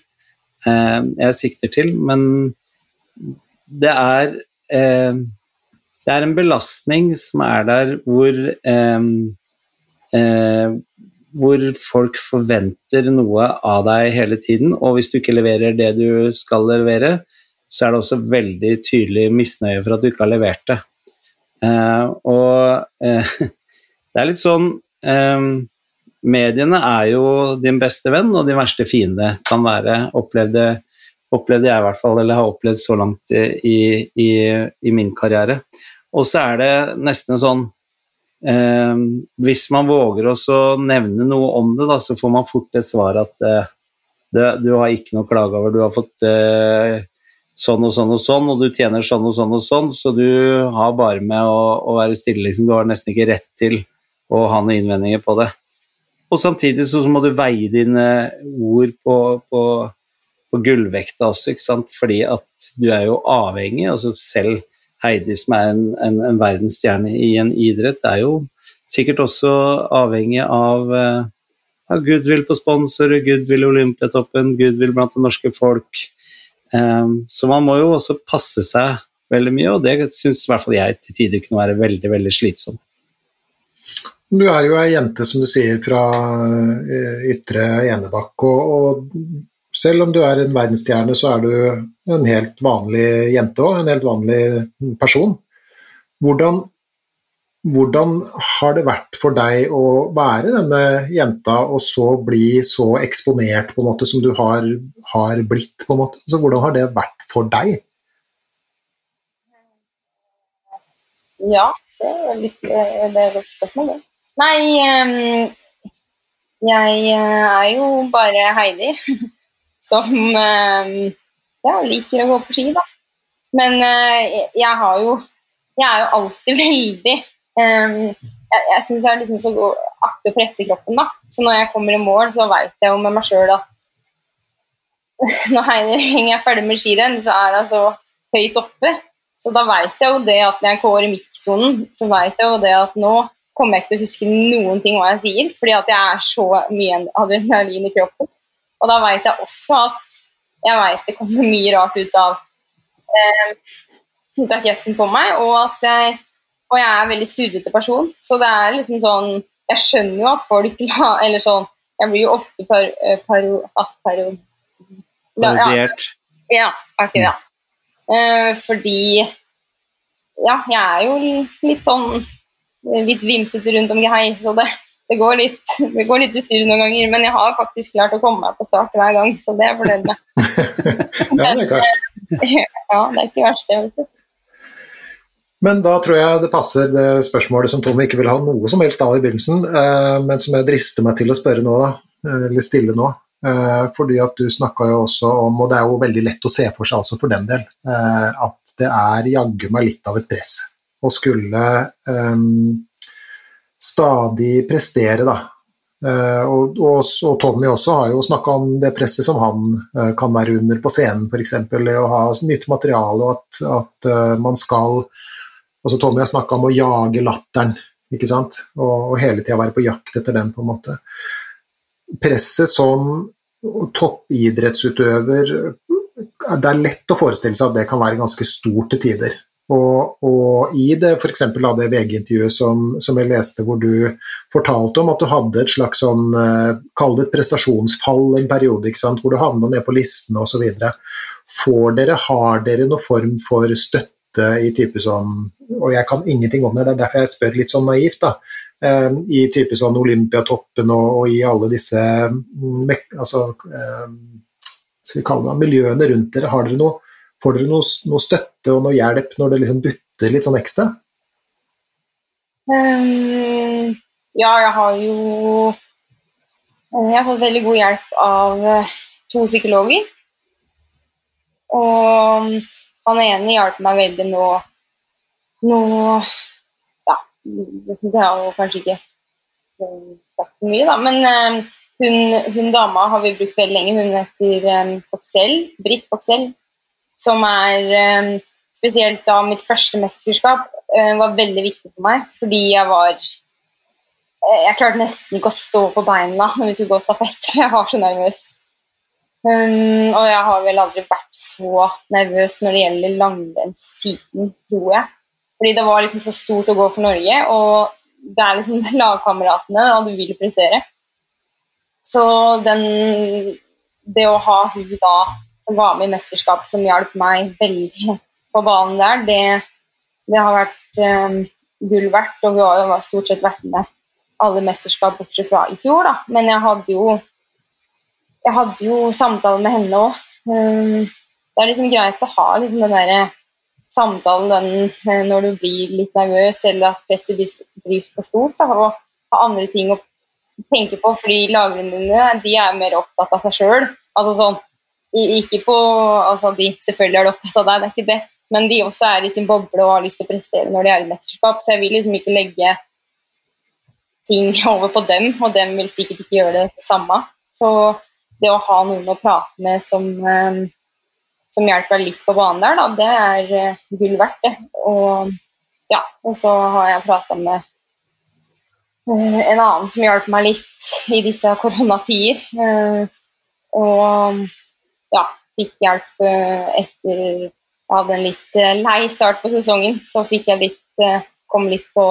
eh, jeg sikter til, men det er eh, Det er en belastning som er der hvor eh, eh, hvor folk forventer noe av deg hele tiden, og hvis du ikke leverer det du skal levere, så er det også veldig tydelig misnøye for at du ikke har levert det. Eh, og eh, det er litt sånn eh, Mediene er jo din beste venn, og din verste fiende kan være, opplevde, opplevde jeg i hvert fall, eller har opplevd så langt i, i, i min karriere. Og så er det nesten sånn eh, Hvis man våger å nevne noe om det, da, så får man fort det svaret at eh, det, du har ikke noe klage over, du har fått eh, sånn og sånn og sånn, og du tjener sånn og sånn og sånn, så du har bare med å, å være stille, liksom. Du har nesten ikke rett til å ha noen innvendinger på det. Og samtidig så må du veie dine ord på, på, på gullvekta også, ikke sant? fordi at du er jo avhengig. altså Selv Heidi, som er en, en, en verdensstjerne i en idrett, er jo sikkert også avhengig av uh, goodwill på sponsorer, goodwill Olympiatoppen, goodwill blant det norske folk. Um, så man må jo også passe seg veldig mye, og det syns i hvert fall jeg til tider kunne være veldig, veldig slitsomt. Du er jo ei jente, som du sier, fra eh, ytre Enebakk. Og, og, selv om du er en verdensstjerne, så er du en helt vanlig jente òg. En helt vanlig person. Hvordan, hvordan, har det vært for deg å være denne jenta, og så bli så eksponert på en måte som du har, har blitt? på en måte? Så hvordan har det vært for deg? Ja, det er, litt, det er et spørsmål, det. Nei, um, jeg eh, er jo bare Heidi som um, ja, liker å gå på ski, da. Men uh, jeg har jo Jeg er jo alltid veldig um, Jeg, jeg syns det er liksom så artig å presse kroppen, da. Så når jeg kommer i mål, så veit jeg jo med meg sjøl at når jeg er ferdig med skirenn, så er jeg så høyt oppe. Så da veit jeg jo det at når jeg går i midtsonen, så veit jeg jo det at nå kommer jeg ikke til å huske noen ting hva jeg sier, fordi at jeg er så mye adrenalin i kroppen. Og da veit jeg også at jeg vet det kommer mye rart ut av, eh, ut av kjeften på meg, og at jeg, og jeg er en veldig surrete person. Så det er liksom sånn Jeg skjønner jo at folk Eller sånn Jeg blir jo ofte par, eh, paro, paro, Parodiert. Ja, akkurat. Eh, fordi Ja, jeg er jo litt sånn litt vimsete rundt om hei, så det, det, går litt, det går litt i styr noen ganger. Men jeg har faktisk klart å komme meg på start hver gang, så det er jeg fornøyd med. ja, det er verst. ja, det er ikke verst, det, vet du. Men da tror jeg det passer det spørsmålet som Tommy ikke vil ha noe som helst av i begynnelsen, eh, men som jeg drister meg til å spørre nå, da, eh, eller stille nå. Eh, fordi at du snakka jo også om, og det er jo veldig lett å se for seg altså for den del, at det er jaggu meg litt av et press og skulle um, stadig prestere, da. Uh, og, og, og, Tommy også har jo snakka om det presset som han uh, kan være under på scenen, f.eks. Å ha nytt materiale og at, at uh, man skal altså Tommy har snakka om å jage latteren, ikke sant? Og, og hele tida være på jakt etter den, på en måte. Presset som toppidrettsutøver Det er lett å forestille seg at det kan være ganske stort til tider. Og, og i det f.eks. det VG-intervjuet som, som, jeg leste hvor du fortalte om at du hadde et slags sånn, eh, kall det et prestasjonsfall en periode, hvor du havna ned på listene osv. Får dere, har dere noen form for støtte i type sånn Og jeg kan ingenting om det, det er derfor jeg spør litt sånn naivt, da. Eh, I type sånn Olympiatoppen og, og i alle disse mm, altså, eh, skal vi kalle det, miljøene rundt dere. Har dere noe Får dere noe, noe, støtte og noe hjelp når det liksom butter litt sånn ekstra? Um, ja, jeg har jo Jeg har fått veldig god hjelp av eh, to psykologer. Og han ene hjalp meg veldig nå Nå Ja, det har jo kanskje ikke sagt så mye, da, men um, hun, hun, dama har vi brukt veldig lenge. Hun heter um, Foxell, Britt Foxell som er eh, spesielt da mitt første mesterskap, eh, var veldig viktig for meg. Fordi jeg var eh, Jeg klarte nesten ikke å stå på beina når vi skulle gå stafett, for jeg var så nervøs. Um, og jeg har vel aldri vært så nervøs når det gjelder langrenn tror jeg. Fordi det var liksom så stort å gå for Norge, og det er liksom lagkameratene, og du vil prestere. Så den Det å ha hun da som var med i mesterskapet, som hjalp meg veldig på banen der, det, det har vært um, gull verdt. Og vi har jo stort sett vært med alle mesterskap bortsett fra i fjor, da. Men jeg hadde jo jeg hadde jo samtale med henne òg. Um, det er liksom greit å ha liksom den derre samtalen den, eh, når du blir litt nervøs eller at presset blir for stort. Da, og ha andre ting å tenke på, fordi lagrene dine de er mer opptatt av seg sjøl. Altså sånn, ikke på altså de Selvfølgelig er det opptatt av deg, det er ikke det. Men de også er i sin boble og har lyst til å prestere når de er i mesterskap. Så jeg vil liksom ikke legge ting over på dem, og dem vil sikkert ikke gjøre det samme. Så det å ha noen å prate med som, eh, som hjelper litt på banen der, da, det er eh, gull verdt, det. Og, ja, og så har jeg prata med eh, en annen som hjalp meg litt i disse koronatider. Og ja, fikk hjelp etter jeg hadde en litt lei start på sesongen. Så fikk jeg litt kom litt på,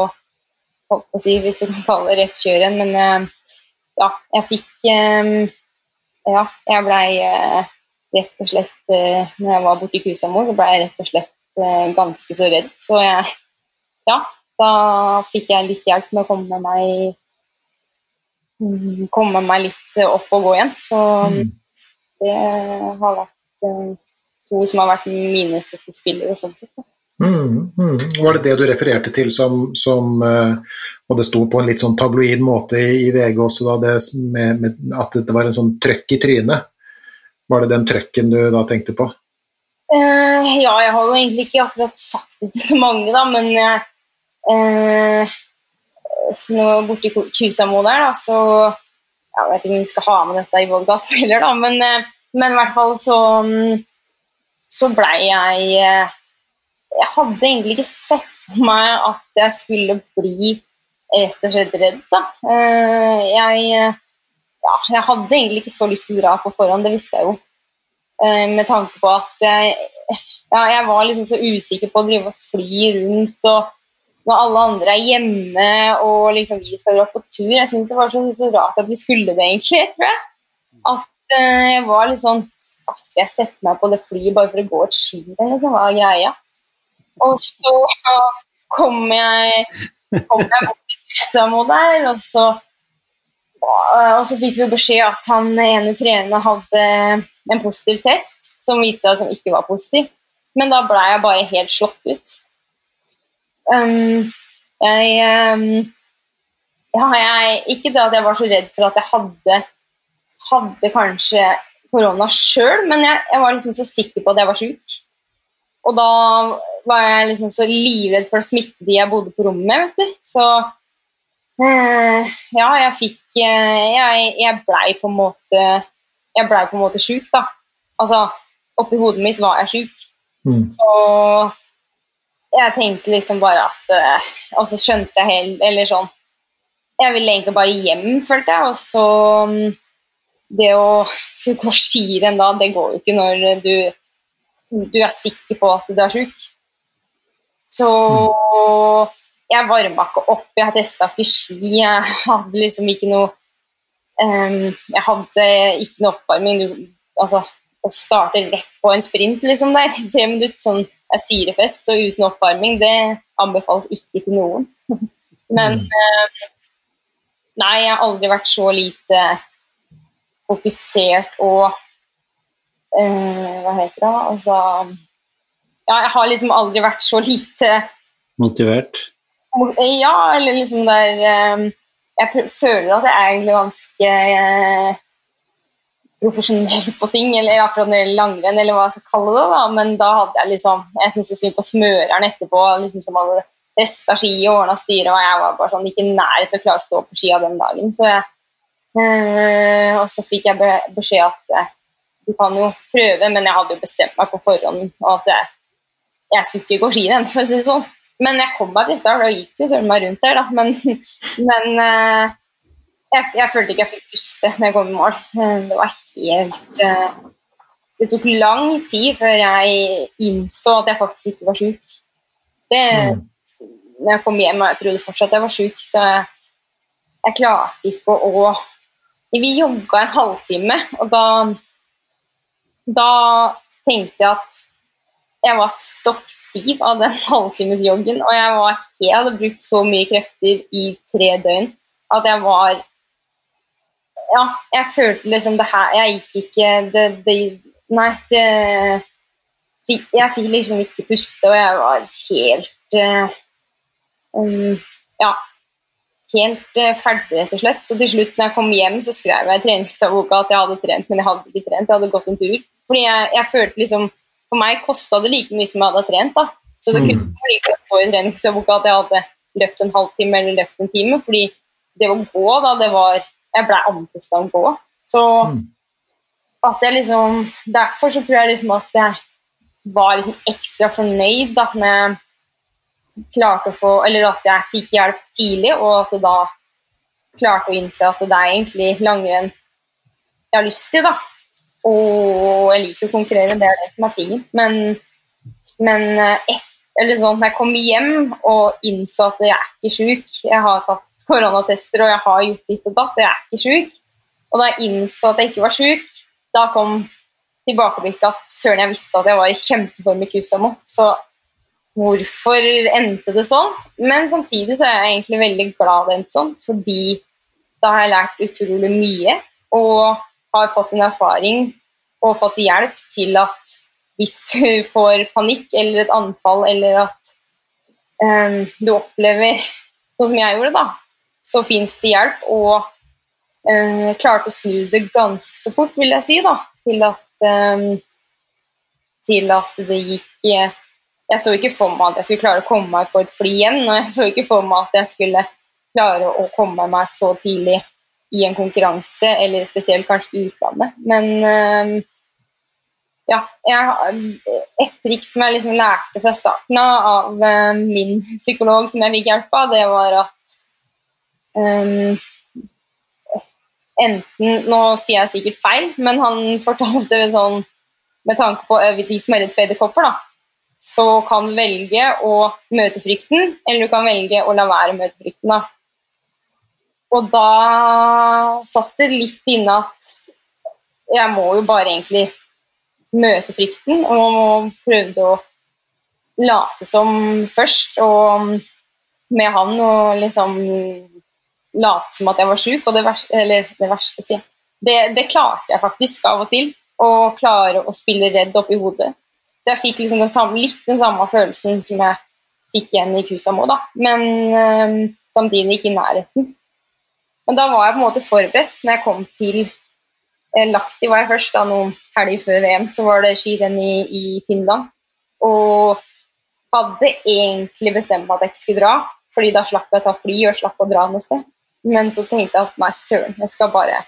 på si, hvis du kan kalle det rett kjør igjen. Men ja, jeg fikk ja, jeg blei eh, rett og slett eh, Når jeg var borte i Kusamo, så blei jeg rett og slett eh, ganske så redd. Så jeg Ja, da fikk jeg litt hjelp med å komme meg mm, komme meg litt opp og gå igjen. Så mm. Det har vært to som har vært mine støttespillere sånn sett. Mm, mm. Var det det du refererte til som, som Og det sto på en litt sånn tabloid måte i, VG også, da, det med, med, at det var en sånn trøkk i trynet? Var det den trøkken du da tenkte på? Uh, ja, jeg har jo egentlig ikke akkurat sagt det til så mange, da, men uh, nå borti Kusamo der, da, så Jeg vet ikke om vi skal ha med dette i podkasten heller, da, men, uh, men, i hvert fall så, um, så blei jeg jeg hadde egentlig ikke sett for meg at jeg skulle bli rett og slett redd. Da. Eh, jeg, ja, jeg hadde egentlig ikke så lyst til å dra på forhånd, det visste jeg jo. Eh, med tanke på at jeg, ja, jeg var liksom så usikker på å drive og fly rundt. og når alle andre er hjemme og liksom vi skal dra på tur. Jeg syns det var så, så, rart at vi skulle det, egentlig. tror jeg. At eh, jeg var litt sånn Skal jeg sette meg på det flyet bare for å gå et skirenn? Liksom, hva er greia? Og så kom jeg, kom jeg bort til Kusamo der, og så, og så fikk vi beskjed at han ene treneren hadde en positiv test som viste seg som ikke var positiv. Men da ble jeg bare helt slått ut. Um, jeg, um, ja, jeg, Ikke det at jeg var så redd for at jeg hadde, hadde kanskje korona sjøl, men jeg, jeg, var liksom så sikker på at jeg var sjuk. Og da var jeg liksom så livredd for å smitte de jeg bodde på rommet med, vet du. Så eh, ja, jeg fikk eh, Jeg, jeg blei på en måte Jeg blei på en måte sjuk, da. Altså, oppi hodet mitt var jeg sjuk. Mm. Så jeg tenkte liksom bare at eh, Og så skjønte jeg helt Eller sånn Jeg ville egentlig bare hjem, følte jeg. Og så mm, Det å skulle gå skirenn da, det går jo ikke når du du er sikker på at du er sjuk. Så jeg varma ikke opp, jeg testa ikke ski. Jeg hadde liksom ikke noe um, Jeg hadde ikke noe oppvarming. Du, altså, å starte rett på en sprint liksom der, tre minutter, sånn er sirefest og uten oppvarming, det anbefales ikke til noen. Men uh, Nei, jeg har aldri vært så lite fokusert og uh, Hva heter det? Altså ja, jeg har liksom aldri vært så lite Motivert? Ja, eller liksom der ehm, Jeg føler at jeg er egentlig ganske eh, profesjonell på ting, eller akkurat når det gjelder langrenn, eller hva jeg skal kalle det. da, Men da hadde jeg liksom Jeg syntes så synd på smøreren etterpå, liksom som hadde resta ski og ordna styret, og jeg var bare sånn ikke i nærheten å klare å stå på skia den dagen. Så jeg, øh, og så fikk jeg beskjed at øh, du kan jo prøve, men jeg hadde jo bestemt meg på forhånd og at jeg jeg skulle ikke gå skirenn, for å si det sånn. Men jeg kom meg til start og gikk jo søren meg rundt der, da. Men, men uh, jeg, jeg følte ikke jeg fikk puste når jeg kom i mål. Eh, det var helt eh, Det tok lang tid før jeg innså at jeg faktisk ikke var sjuk. Det Mm. når jeg kom hjem og jeg trodde fortsatt jeg var sjuk, så jeg, jeg klarte ikke å, å Vi jogga en halvtime, og da Da tenkte jeg at jeg var stokk stiv av den halvtimes joggen, og jeg, var, jeg hadde brukt så mye krefter i tre døgn at jeg var Ja, jeg følte liksom det her Jeg gikk ikke det, det, Nei, det Jeg fikk liksom ikke puste, og jeg var helt eh, um, Ja. Helt eh, ferdig, rett og slett. Så til slutt, når jeg kom hjem, så skrev jeg i treningsdagboka at jeg hadde trent, men jeg hadde ikke trent. Jeg hadde gått en tur. Fordi jeg, jeg følte liksom For meg kosta det like mye som jeg hadde trent. da. Så det Mm. kunne ikke få stå i treningsdagboka at jeg hadde løpt en halvtime eller løpt en time. Fordi det å gå, da, det var Jeg blei andpusta av å gå. Så Mm. at jeg liksom Derfor så tror jeg liksom at jeg var liksom ekstra fornøyd da med klarte å få Eller at jeg fikk hjelp tidlig, og at jeg da klarte å innse at det er egentlig langrenn jeg har lyst til, da. Og jeg liker å konkurrere, det er det som er tingen. Men, men eh, et, eller sånn, når jeg kom hjem og innså at jeg er ikke sjuk Jeg har tatt koronatester og jeg har gjort ditt og datt, jeg er ikke sjuk. Og da jeg innså at jeg ikke var sjuk, da kom tilbakeblikket at søren, jeg visste at jeg var i kjempeform i Kusamo. Så hvorfor endte det sånn? Men samtidig så er jeg egentlig veldig glad det endte sånn, fordi da har jeg lært utrolig mye og har fått en erfaring og fått hjelp til at hvis du får panikk eller et anfall eller at um, du opplever sånn som jeg gjorde, da, så fins det hjelp. Og eh, klarte å snu det ganske så fort, vil jeg si, da, til at eh, til at det gikk eh, Jeg så ikke for meg at jeg skulle klare å komme meg på et fly igjen, og jeg så ikke for meg at jeg skulle klare å komme meg så tidlig i en konkurranse, eller spesielt kanskje i utlandet. Men eh, ja, jeg, et triks som jeg liksom lærte fra starten av av eh, min psykolog som jeg fikk hjelp av, det var at um, enten Nå sier jeg sikkert feil, men han fortalte det sånn med tanke på eh, de som er redd for edderkopper, da. Så kan du velge å møte frykten, eller du kan velge å la være å møte frykten. da. Og da satt det litt inne at jeg må jo bare egentlig møte frykten, og prøvde å late som først, og med han og liksom late som at jeg var sjuk, det eller det verste, sier jeg. Det, det klarte jeg faktisk av og til, å klare å spille redd oppi hodet. Så jeg fikk liksom den samme, litt den samme følelsen som jeg fikk igjen i Kusamo, da. Men øh, samtidig ikke i nærheten. Men da var jeg på en måte forberedt når jeg kom til eh, Lahti var jeg først, da noen helger før VM, så var det skirenn i, i Finland. Og hadde egentlig bestemt meg at jeg ikke skulle dra, fordi da slapp jeg å ta fly og slapp å dra noe sted. Men så tenkte jeg at nei, søren, jeg skal bare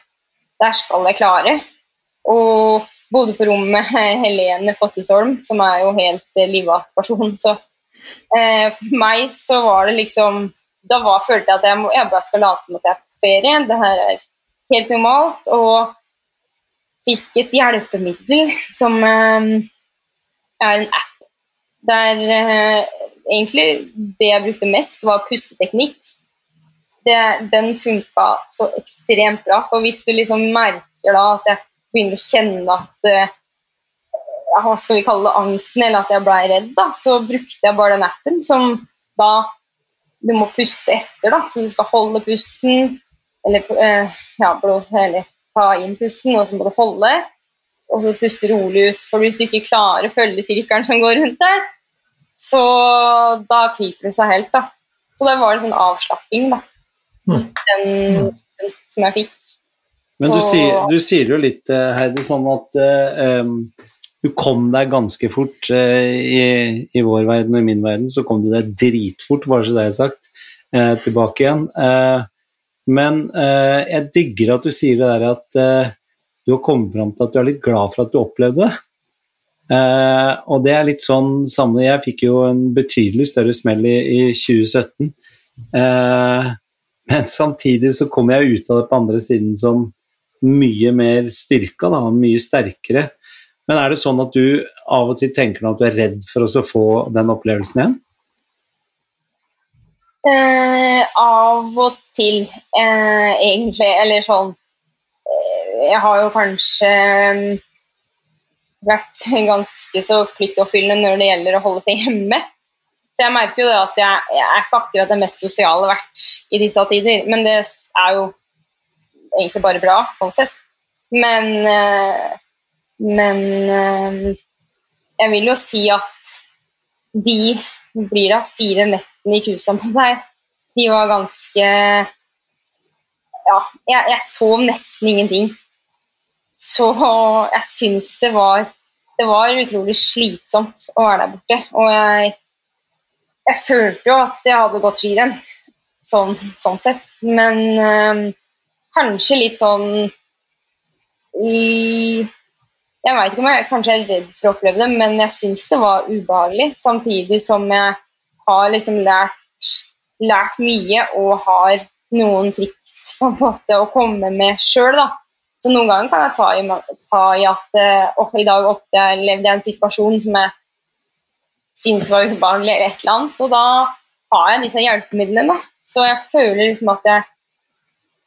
Der skal jeg klare. Og bodde på rom med Helene Fossesholm, som er jo helt livvakt person. Så eh, for meg så var det liksom Da var, følte jeg at jeg, må, jeg bare skal late som at jeg er på ferie. Det her er helt normalt. Og fikk et hjelpemiddel som eh, er en app der eh, egentlig det jeg brukte mest, var pusteteknikk. Det, den funka så ekstremt bra. For hvis du liksom merker da at jeg begynner å kjenne at eh, ja, Hva skal vi kalle det? Angsten, eller at jeg blei redd, da, så brukte jeg bare den appen som da du må puste etter, da. Så du skal holde pusten, eller eh, ja, blod, eller ta inn pusten, og så må du holde. Og så puste rolig ut. For hvis du ikke klarer å følge sirkelen som går rundt der, så da kliter du seg helt, da. Så det var en sånn avslapping, da. Den, den som jeg fikk. Men du sier, du sier jo litt, eh, Heidi, sånn at eh, du kom deg ganske fort uh, i, i vår verden og i min verden, så kom du deg dritfort, bare så det er sagt, uh, tilbake igjen. Uh, men eh, jeg digger at du sier det der at du har kommet fram til at du er litt glad for at du opplevde det. Eh, og det er litt sånn samme Jeg fikk jo en betydelig større smell i, i 2017. Eh, Men samtidig så kommer jeg ut av det på andre siden som mye mer styrka, da, mye sterkere. Men er det sånn at du av og til tenker at du er redd for å få den opplevelsen igjen? Eh, av og til, eh, egentlig. Eller sånn eh, Jeg har jo kanskje mm, vært ganske så pliktoppfyllende når det gjelder å holde seg hjemme. Så jeg merker jo det at jeg, jeg er ikke akkurat det mest sosiale vært i disse tider. Men det er jo egentlig bare bra, sånn sett. Men eh, Men eh, jeg vil jo si at de blir da fire nettene i kusa på deg. De var ganske Ja, jeg, jeg sov nesten ingenting. Så jeg syns det var Det var utrolig slitsomt å være der borte. Og jeg, jeg følte jo at jeg hadde gått skirenn, sånn, sånn sett. Men øh, kanskje litt sånn i Jeg veit ikke om jeg kanskje er redd for å oppleve det, men jeg syns det var ubehagelig. Samtidig som jeg har liksom lært, lært mye og har noen triks på en måte å komme med sjøl. Så noen ganger kan jeg ta i, ta i at øh, i dag opplevde jeg en situasjon som jeg syns var ubehagelig, eller et eller annet. Og da har jeg disse hjelpemidlene. Så jeg føler liksom at jeg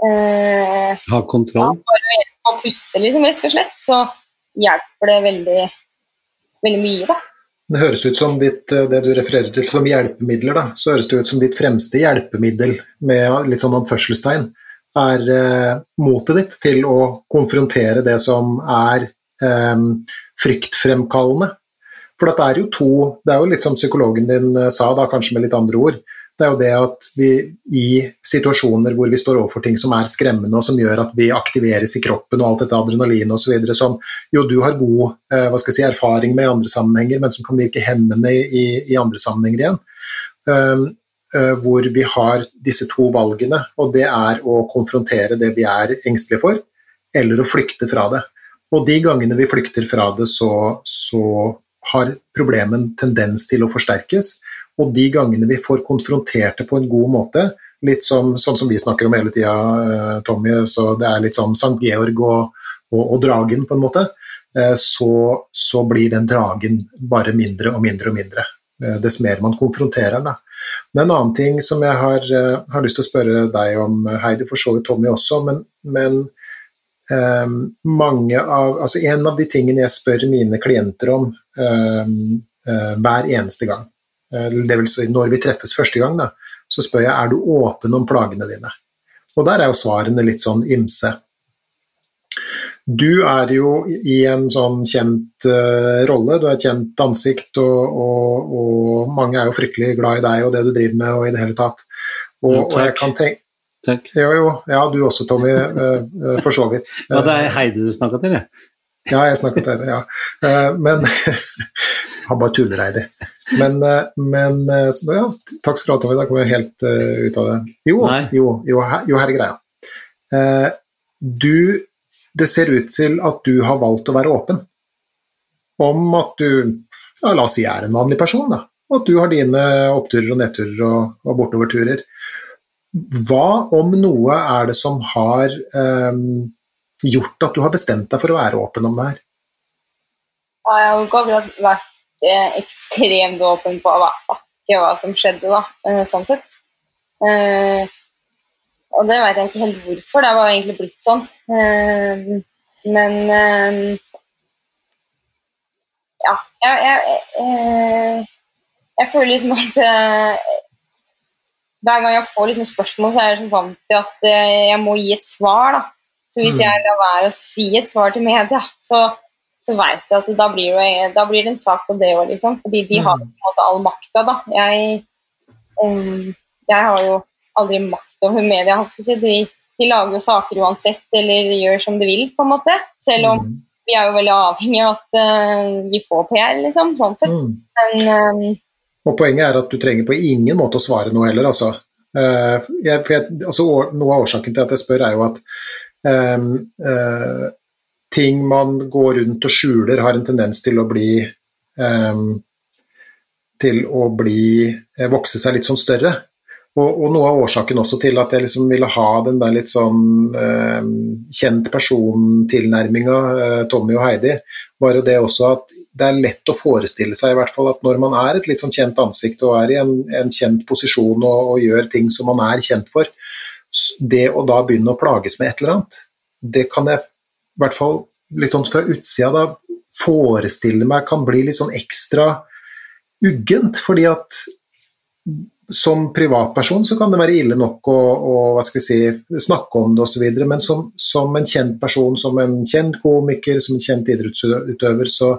eh, Har kontroll? Ja, bare å puste, liksom, rett og slett, så hjelper det veldig, veldig mye, da. Det høres ut som ditt, eh, det du refererer til som hjelpemidler, da, så høres det ut som ditt fremste hjelpemiddel, med litt sånn anførselstegn, er eh, motet ditt til å konfrontere det som er eh, fryktfremkallende. For det er jo to Det er jo litt som psykologen din eh, sa, da, kanskje med litt andre ord det er jo det at vi i situasjoner hvor vi står overfor ting som er skremmende, og som gjør at vi aktiveres i kroppen og alt dette adrenalin osv., som jo du har god eh, si, erfaring med i andre sammenhenger, men som kan virke hemmende i, i andre sammenhenger igjen. Um, uh, hvor vi har disse to valgene, og det er å konfrontere det vi er engstelige for, eller å flykte fra det. Og de gangene vi flykter fra det, så, så har problemen tendens til å forsterkes. Og de gangene vi får konfrontert det på en god måte, litt som, sånn som vi snakker om hele tida, eh, Tommy, så det er litt sånn Sankt Georg og, og, og, dragen, på en måte, eh, så, så, blir den dragen bare mindre og mindre og mindre. Eh, dess mer man konfronterer den. Men en annen ting som jeg har, har, lyst til å spørre deg om, Heidi, for så vidt Tommy også, men, men um, mange av, altså en av de tingene jeg spør mine klienter om um, uh, hver eneste gang, uh, det vil si når vi treffes første gang, da, så spør jeg er du åpen om plagene dine. Og der er jo svarene litt sånn ymse. Du er jo i en sånn kjent uh, rolle, du er et kjent ansikt, og, og, og, mange er jo fryktelig glad i deg og det du driver med og i det hele tatt. Og, og jeg kan tenke Takk. Jo, jo. Ja, du også, Tommy. Uh, for så vidt. Ja, det er Heidi du snakka til, jeg. Ja, jeg snakket til det, ja. Uh, men Han bare tuller, Heidi. Men, eh, men eh, så, ja, takk skal du ha, Tommy. Da kom jeg helt ut av det. Jo, jo, jo, her, jo, her er greia. Du Det ser ut til at du har valgt å være åpen om at du ja, la oss si er en vanlig person, da. At du har dine oppturer og nedturer og, og bortoverturer. Hva om noe er det som har um, gjort at du har bestemt deg for å være åpen om det her? Jeg har ikke akkurat vært ekstremt åpen på hva, hva som skjedde, da, eh, sånn sett. Uh, og det veit jeg ikke helt hvorfor, det var egentlig blitt sånn. Uh, men uh, ja, jeg, jeg, jeg, jeg, føler liksom at hver gang jeg får liksom spørsmål, så er jeg så vant til at jeg må gi et svar. da. Så hvis mm. jeg lar være å si et svar til media, så så veit jeg at da blir, det, da blir, det, en sak på det òg, liksom. Fordi de har mm. på en måte all makta, da. Jeg, um, jeg, har jo aldri makt over media. De, de, lager jo saker uansett, eller gjør som de vil, på en måte. Selv om mm. vi er jo veldig avhengig av at uh, vi får PR, liksom. Sånn sett. Men, um, og poenget er at du trenger på ingen måte å svare noe heller, altså. Uh, jeg, jeg, altså noe av årsaken til at jeg spør, er jo at um, uh, ting man går rundt og skjuler, har en tendens til å bli um, til å bli eh, vokse seg litt sånn større. Og, og, noe av årsaken også til at jeg liksom ville ha den der litt sånn eh, kjent person-tilnærminga, eh, Tommy og Heidi, var jo det også at det er lett å forestille seg i hvert fall at når man er et litt sånn kjent ansikt og er i en, en kjent posisjon og, og, gjør ting som man er kjent for, det å da begynne å plages med et eller annet, det kan jeg i hvert fall litt sånn fra utsida da forestille meg kan bli litt sånn ekstra uggent, fordi at som privatperson så kan det være ille nok å, å si, snakke om det osv., men som, som, en kjent person, som en kjent komiker, som en kjent idrettsutøver, så,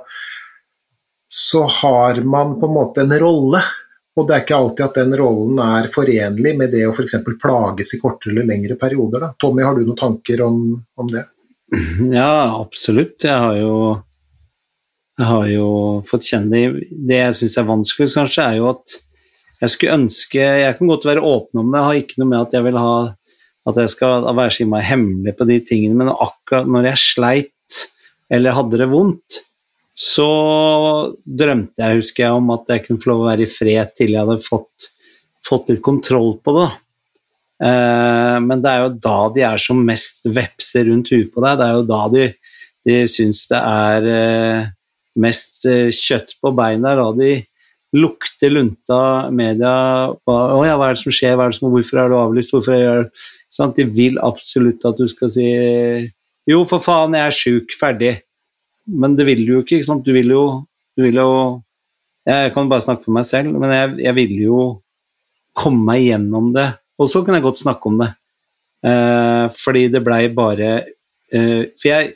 så har man på en måte en rolle. Og det er ikke alltid at den rollen er forenlig med det å f.eks. plages i kortere eller lengre perioder. Da. Tommy, har du noen tanker om, om det? Ja, absolutt. Jeg har jo, jeg har jo fått kjenne det. Det jeg syns er vanskeligst, kanskje, er jo at jeg skulle ønske Jeg kan godt være åpen om det, jeg har ikke noe med at jeg vil ha at jeg skal være så innmari hemmelig på de tingene, men akkurat når jeg sleit eller hadde det vondt, så drømte jeg, husker jeg, om at jeg kunne få lov å være i fred til jeg hadde fått, fått litt kontroll på det. Eh, men det er jo da de er som mest vepser rundt huet på deg. Det er jo da de, de syns det er eh, mest eh, kjøtt på beina. Da de lukter lunta media Å ja, hva er det som skjer, hva er det som, hvorfor er du avlyst, hvorfor jeg du sånn, De vil absolutt at du skal si Jo, for faen, jeg er sjuk, ferdig. Men det vil du jo ikke, ikke sant. Du vil jo, du vil jo Jeg kan bare snakke for meg selv, men jeg, jeg vil jo komme meg gjennom det. Og så kan jeg godt snakke om det. Eh, fordi det blei bare eh, For jeg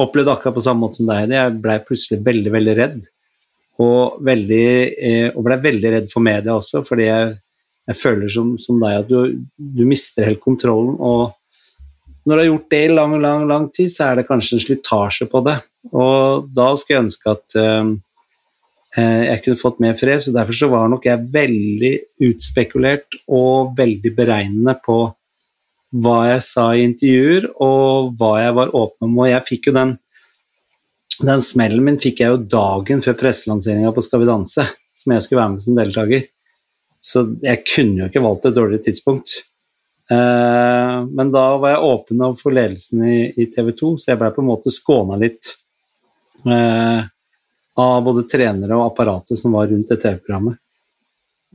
opplevde akkurat på samme måte som deg, jeg blei plutselig veldig, veldig redd. Og, veldig, eh, og ble veldig redd for media også, fordi jeg, jeg føler som, som, deg at du, du, mister helt kontrollen. Og når du har gjort det i lang, lang, lang tid, så er det kanskje en slitasje på det. Og da skulle jeg ønske at eh, eh, jeg kunne fått mer fred, så derfor så var nok jeg veldig utspekulert og veldig beregnende på hva jeg sa i intervjuer, og hva jeg var åpen om. Og jeg fikk jo den den smellen min fikk jeg jo dagen før presselanseringa på Skal vi danse, som jeg skulle være med som deltaker. Så jeg kunne jo ikke valgt et dårligere tidspunkt. Eh, men da var jeg åpen overfor ledelsen i, i TV 2, så jeg blei på en måte skåna litt eh, av både trenere og apparatet som var rundt det TV-programmet.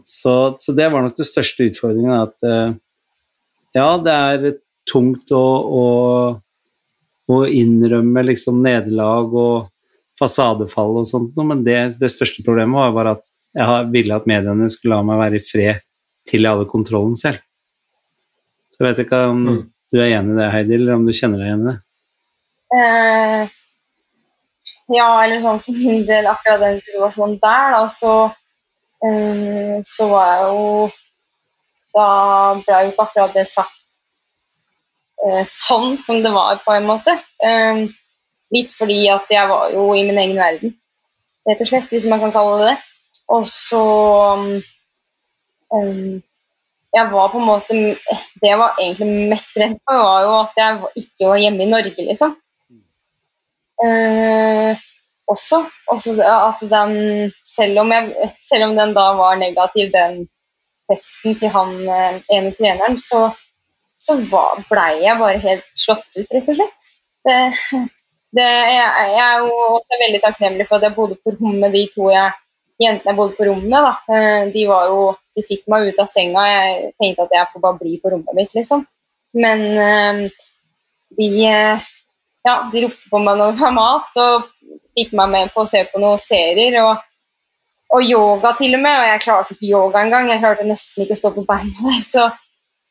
Så, så, det var nok det største utfordringen, at eh, ja, det er tungt å, å å innrømme liksom nederlag og fasadefall og sånt men det, det, største problemet var bare at jeg ville at mediene skulle la meg være i fred til jeg hadde kontrollen selv. Så jeg vet ikke om mm. du er enig i det, Heidi, eller om du kjenner deg igjen i det? Eh, ja, eller sånn for min del, akkurat den situasjonen der, da, så, um, så var jeg jo Da ble jo ikke akkurat det sagt sånn som det var, på en måte. Eh, litt fordi at jeg var jo i min egen verden, rett og slett, hvis man kan kalle det det. Og så um, Jeg var på en måte Det jeg var egentlig mest redd for, var jo at jeg ikke var hjemme i Norge, liksom. Uh, også. også at den selv om, jeg, selv om den da var negativ, den testen til han ene treneren, så så blei jeg bare helt slått ut, rett og slett. Det, det, jeg, jeg, er jo også veldig takknemlig for at jeg bodde på rom med de to jeg, jentene jeg bodde på rommet med. Eh, de, de fikk meg ut av senga. Jeg tenkte at jeg får bare bli på rommet mitt, liksom. Men eh, de, ja, de ropte på meg når det var mat, og fikk meg med på å se på noen serier. og og yoga til og med, og jeg klarte ikke yoga engang. Jeg klarte nesten ikke å stå på beina der. Så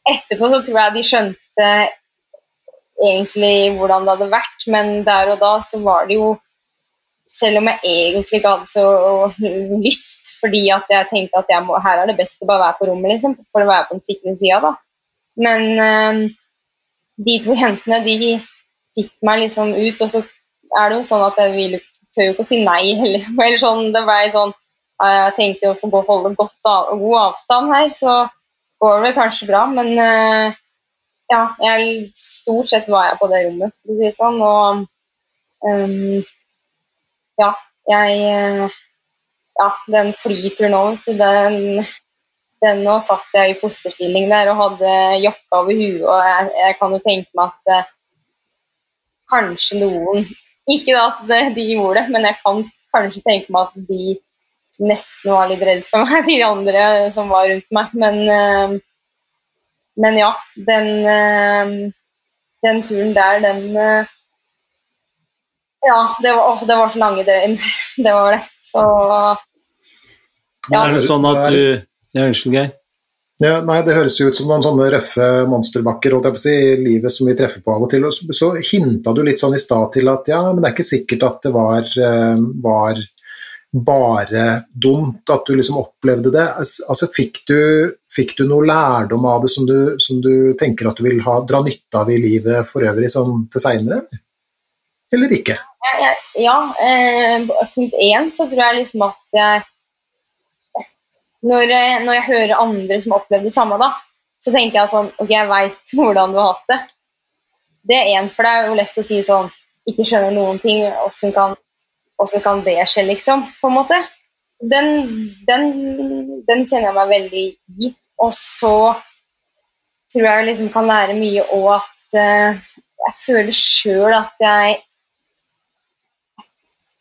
etterpå så tror jeg de skjønte egentlig hvordan det hadde vært, men der og da så var det jo Selv om jeg egentlig ikke hadde så lyst, fordi at jeg tenkte at må, her er det best å bare være på rommet, liksom, for å være på den sikre sida, da. Men øh, de to jentene, de fikk meg liksom ut, og så er det jo sånn at jeg vil, tør jo ikke å si nei heller. Eller sånn, det ble sånn Jeg tenkte jo å få holde godt av, god avstand her, så går vel kanskje bra, men uh, ja, jeg, stort sett var jeg på det rommet, for å si det sånn. Og um, ja, jeg uh, Ja, den flyturen du, den, den nå satt jeg i fosterstilling der og hadde jakka over huet, og jeg, jeg kan jo tenke meg at uh, kanskje noen Ikke at de gjorde det, men jeg kan kanskje tenke meg at de nesten var litt redd for meg, de andre som var rundt meg. Men, eh, men ja, den, eh, den turen der, den eh, Ja, det var, det var så lange døgn. Det var det. Så ja. Er det sånn at du Ja, unnskyld, Geir. Ja, nei, Det høres jo ut som noen sånne røffe monsterbakker holdt jeg på å si, i livet som vi treffer på av og til. Og så, så hinta du litt sånn i stad til at ja, men det er ikke sikkert at det var, var bare dumt at du liksom opplevde det. Altså, fikk du, fikk du noe lærdom av det som du, som du, tenker at du vil ha, dra nytte av i livet for øvrig sånn til seinere? Eller ikke? Ja, ja eh, punkt én så tror jeg liksom at jeg når, eh, når, jeg hører andre som har opplevd det samme, da, så tenker jeg sånn Ok, jeg veit hvordan du har hatt det. Det er én, for det er jo lett å si sånn Ikke skjønner noen ting. Åssen kan Åssen kan det skje, liksom? På en måte. Den, den, den kjenner jeg meg veldig i. Og så tror jeg liksom kan lære mye òg at uh, jeg føler sjøl at jeg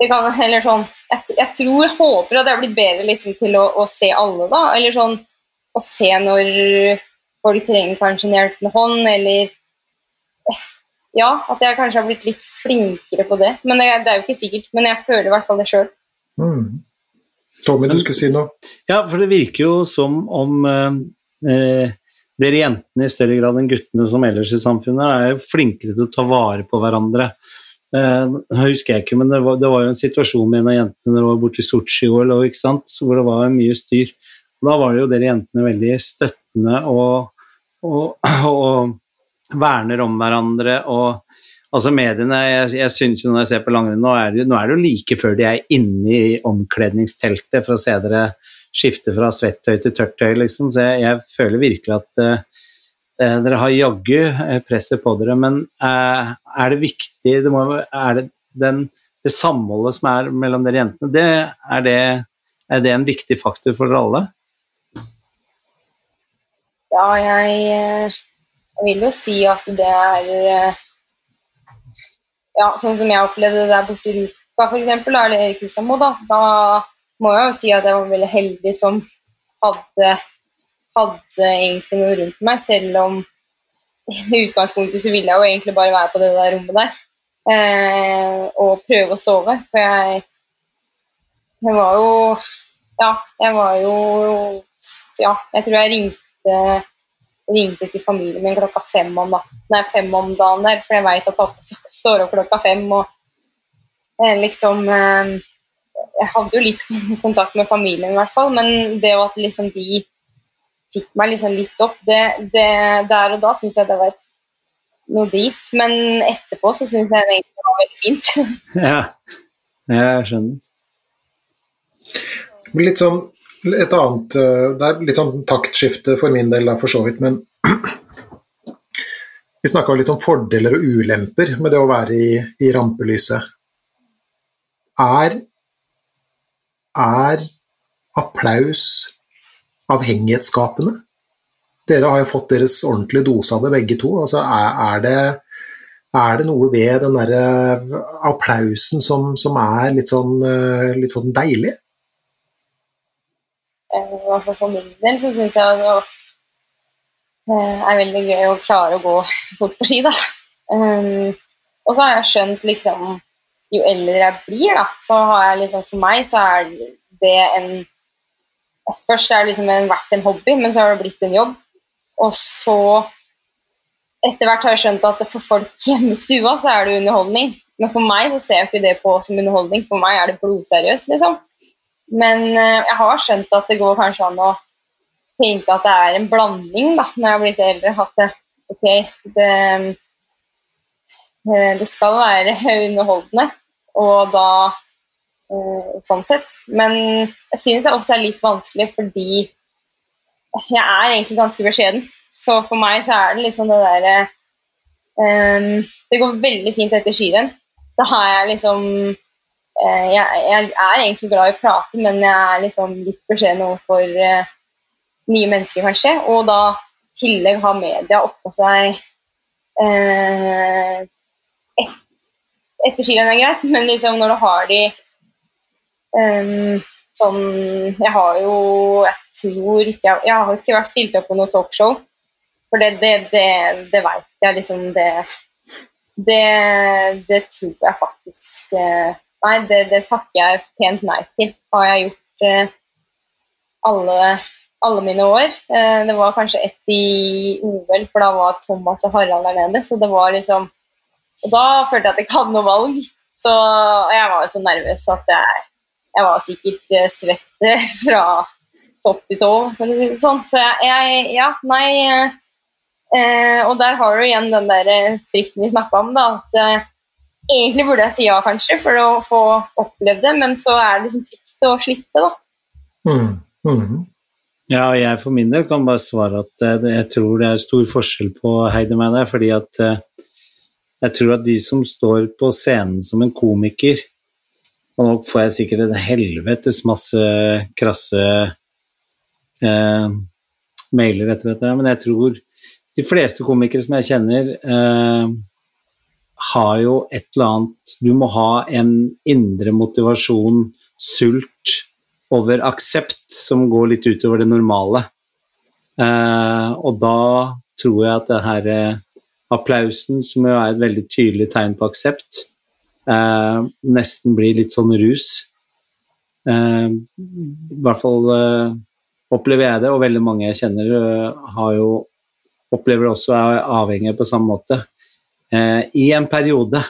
det kan eller sånn jeg, jeg, tror, håper at jeg blitt bedre liksom, til å, å, se alle, da. Eller sånn å se når folk trenger kanskje en hjelpende hånd, eller ja, at jeg kanskje har blitt litt flinkere på det. Men det, det er jo ikke sikkert. Men jeg føler i hvert fall det sjøl. Mm. Tommy, du skulle si noe? Ja, for det virker jo som om eh, eh, dere jentene i større grad enn guttene som ellers i samfunnet er flinkere til å ta vare på hverandre. Eh, husker jeg ikke, men det var, det var, jo en situasjon med en av jentene når var borte i Sotsji-OL hvor det var mye styr. Og da var det jo dere jentene veldig støttende og, og, og verner om hverandre. og altså mediene, Jeg, jeg synes jo når jeg ser på langrenn, nå, nå er det jo like før de er inne i omkledningsteltet for å se dere skifte fra svettøy til tørrtøy, liksom. Så jeg, jeg føler virkelig at uh, dere har jaggu presset på dere. Men uh, er det viktig det må, Er det den, det samholdet som er mellom dere jentene, det, er, det, er det en viktig faktor for dere alle? Ja, jeg jeg vil jo si at det er eh, ja, sånn som jeg opplevde det der borte i Ruka f.eks., eller Erik Husamo, da, da må jeg jo si at jeg var veldig heldig som hadde, hadde egentlig noe rundt meg, selv om i utgangspunktet så ville jeg jo egentlig bare være på det der rommet der eh, og prøve å sove. For jeg, jeg var jo Ja, jeg var jo Ja, jeg tror jeg ringte ringte til familien min klokka fem om, nei, fem om dagen der, for jeg veit at pappa står opp klokka fem. og eh, liksom eh, Jeg hadde jo litt kontakt med familien, i hvert fall, men det at liksom de fikk meg liksom litt opp, det, det der og da syns jeg det var noe dit. Men etterpå så syns jeg det egentlig var veldig fint. ja, jeg skjønner. Litt sånn et annet eh, Det er litt sånn taktskifte for min del, for så vidt, men vi snakka litt om fordeler og ulemper med det å være i, i rampelyset. Er, er applaus avhengighetsskapende? Dere har jo fått deres ordentlige dose av det, begge to. Altså, er, er, det, er, det, noe ved den derre applausen som, som er litt sånn, eh, litt sånn deilig? Hvert for min del så syns jeg det eh, er veldig gøy å klare å gå fort på ski. da. Um, og så har jeg skjønt liksom Jo eldre jeg blir, da, så har jeg liksom For meg så er det en Først er det liksom vært en hobby, men så har det blitt en jobb. Og så etter hvert har jeg skjønt at for folk hjemme i stua så er det underholdning. Men for meg så ser jeg ikke det på som underholdning. For meg er det blodseriøst, liksom. Men eh, jeg har skjønt at det går kanskje an å tenke at det er en blanding da, når jeg har blitt eldre. At det, ok, det, eh, det skal være underholdende, og da eh, sånn sett. Men jeg synes det også er litt vanskelig fordi jeg er egentlig ganske beskjeden. Så for meg så er det liksom det derre um, Det går veldig fint etter skirenn. Da har jeg liksom jeg, jeg, er egentlig glad i å prate, men jeg er liksom litt beskjeden overfor eh, nye mennesker, kanskje. Og da i tillegg har media oppå seg eh, et, Etter skirenn er greit, men liksom når du har de um, sånn Jeg har jo Jeg tror ikke Jeg har ikke vært stilt opp på noe talkshow. For det, det, det, det veit jeg liksom det, det tror jeg faktisk eh, Nei, det, det takker jeg pent nei til. Har jeg gjort eh, alle, alle, mine år. Eh, det var kanskje ett i OL, for da var Thomas og Harald der nede. Så det var liksom Og da følte jeg at jeg ikke hadde noe valg. Så jeg var jo så nervøs at jeg, jeg var sikkert eh, svett fra topp til tå, det sånn. Så jeg, jeg Ja, nei. Eh, og der har du igjen den der frykten vi snakka om, da. At Egentlig burde jeg si ja, kanskje, for å få opplevd det, men så er det liksom trygt å slippe, da. Mm. Mm. Ja, jeg for min del kan bare svare at uh, jeg tror det er stor forskjell på Heidi og meg fordi at uh, jeg tror at de som står på scenen som en komiker Og nå får jeg sikkert en helvetes masse krasse eh, mailer etter dette, men jeg tror de fleste komikere som jeg kjenner har jo et eller annet Du må ha en indre motivasjon, sult, over aksept som går litt utover det normale. Eh, og da tror jeg at det her eh, applausen, som jo er et veldig tydelig tegn på aksept, eh, nesten blir litt sånn rus. I hvert fall opplever jeg det, og veldig mange jeg kjenner har jo opplever det også er avhengige på samme måte eh, i en periode.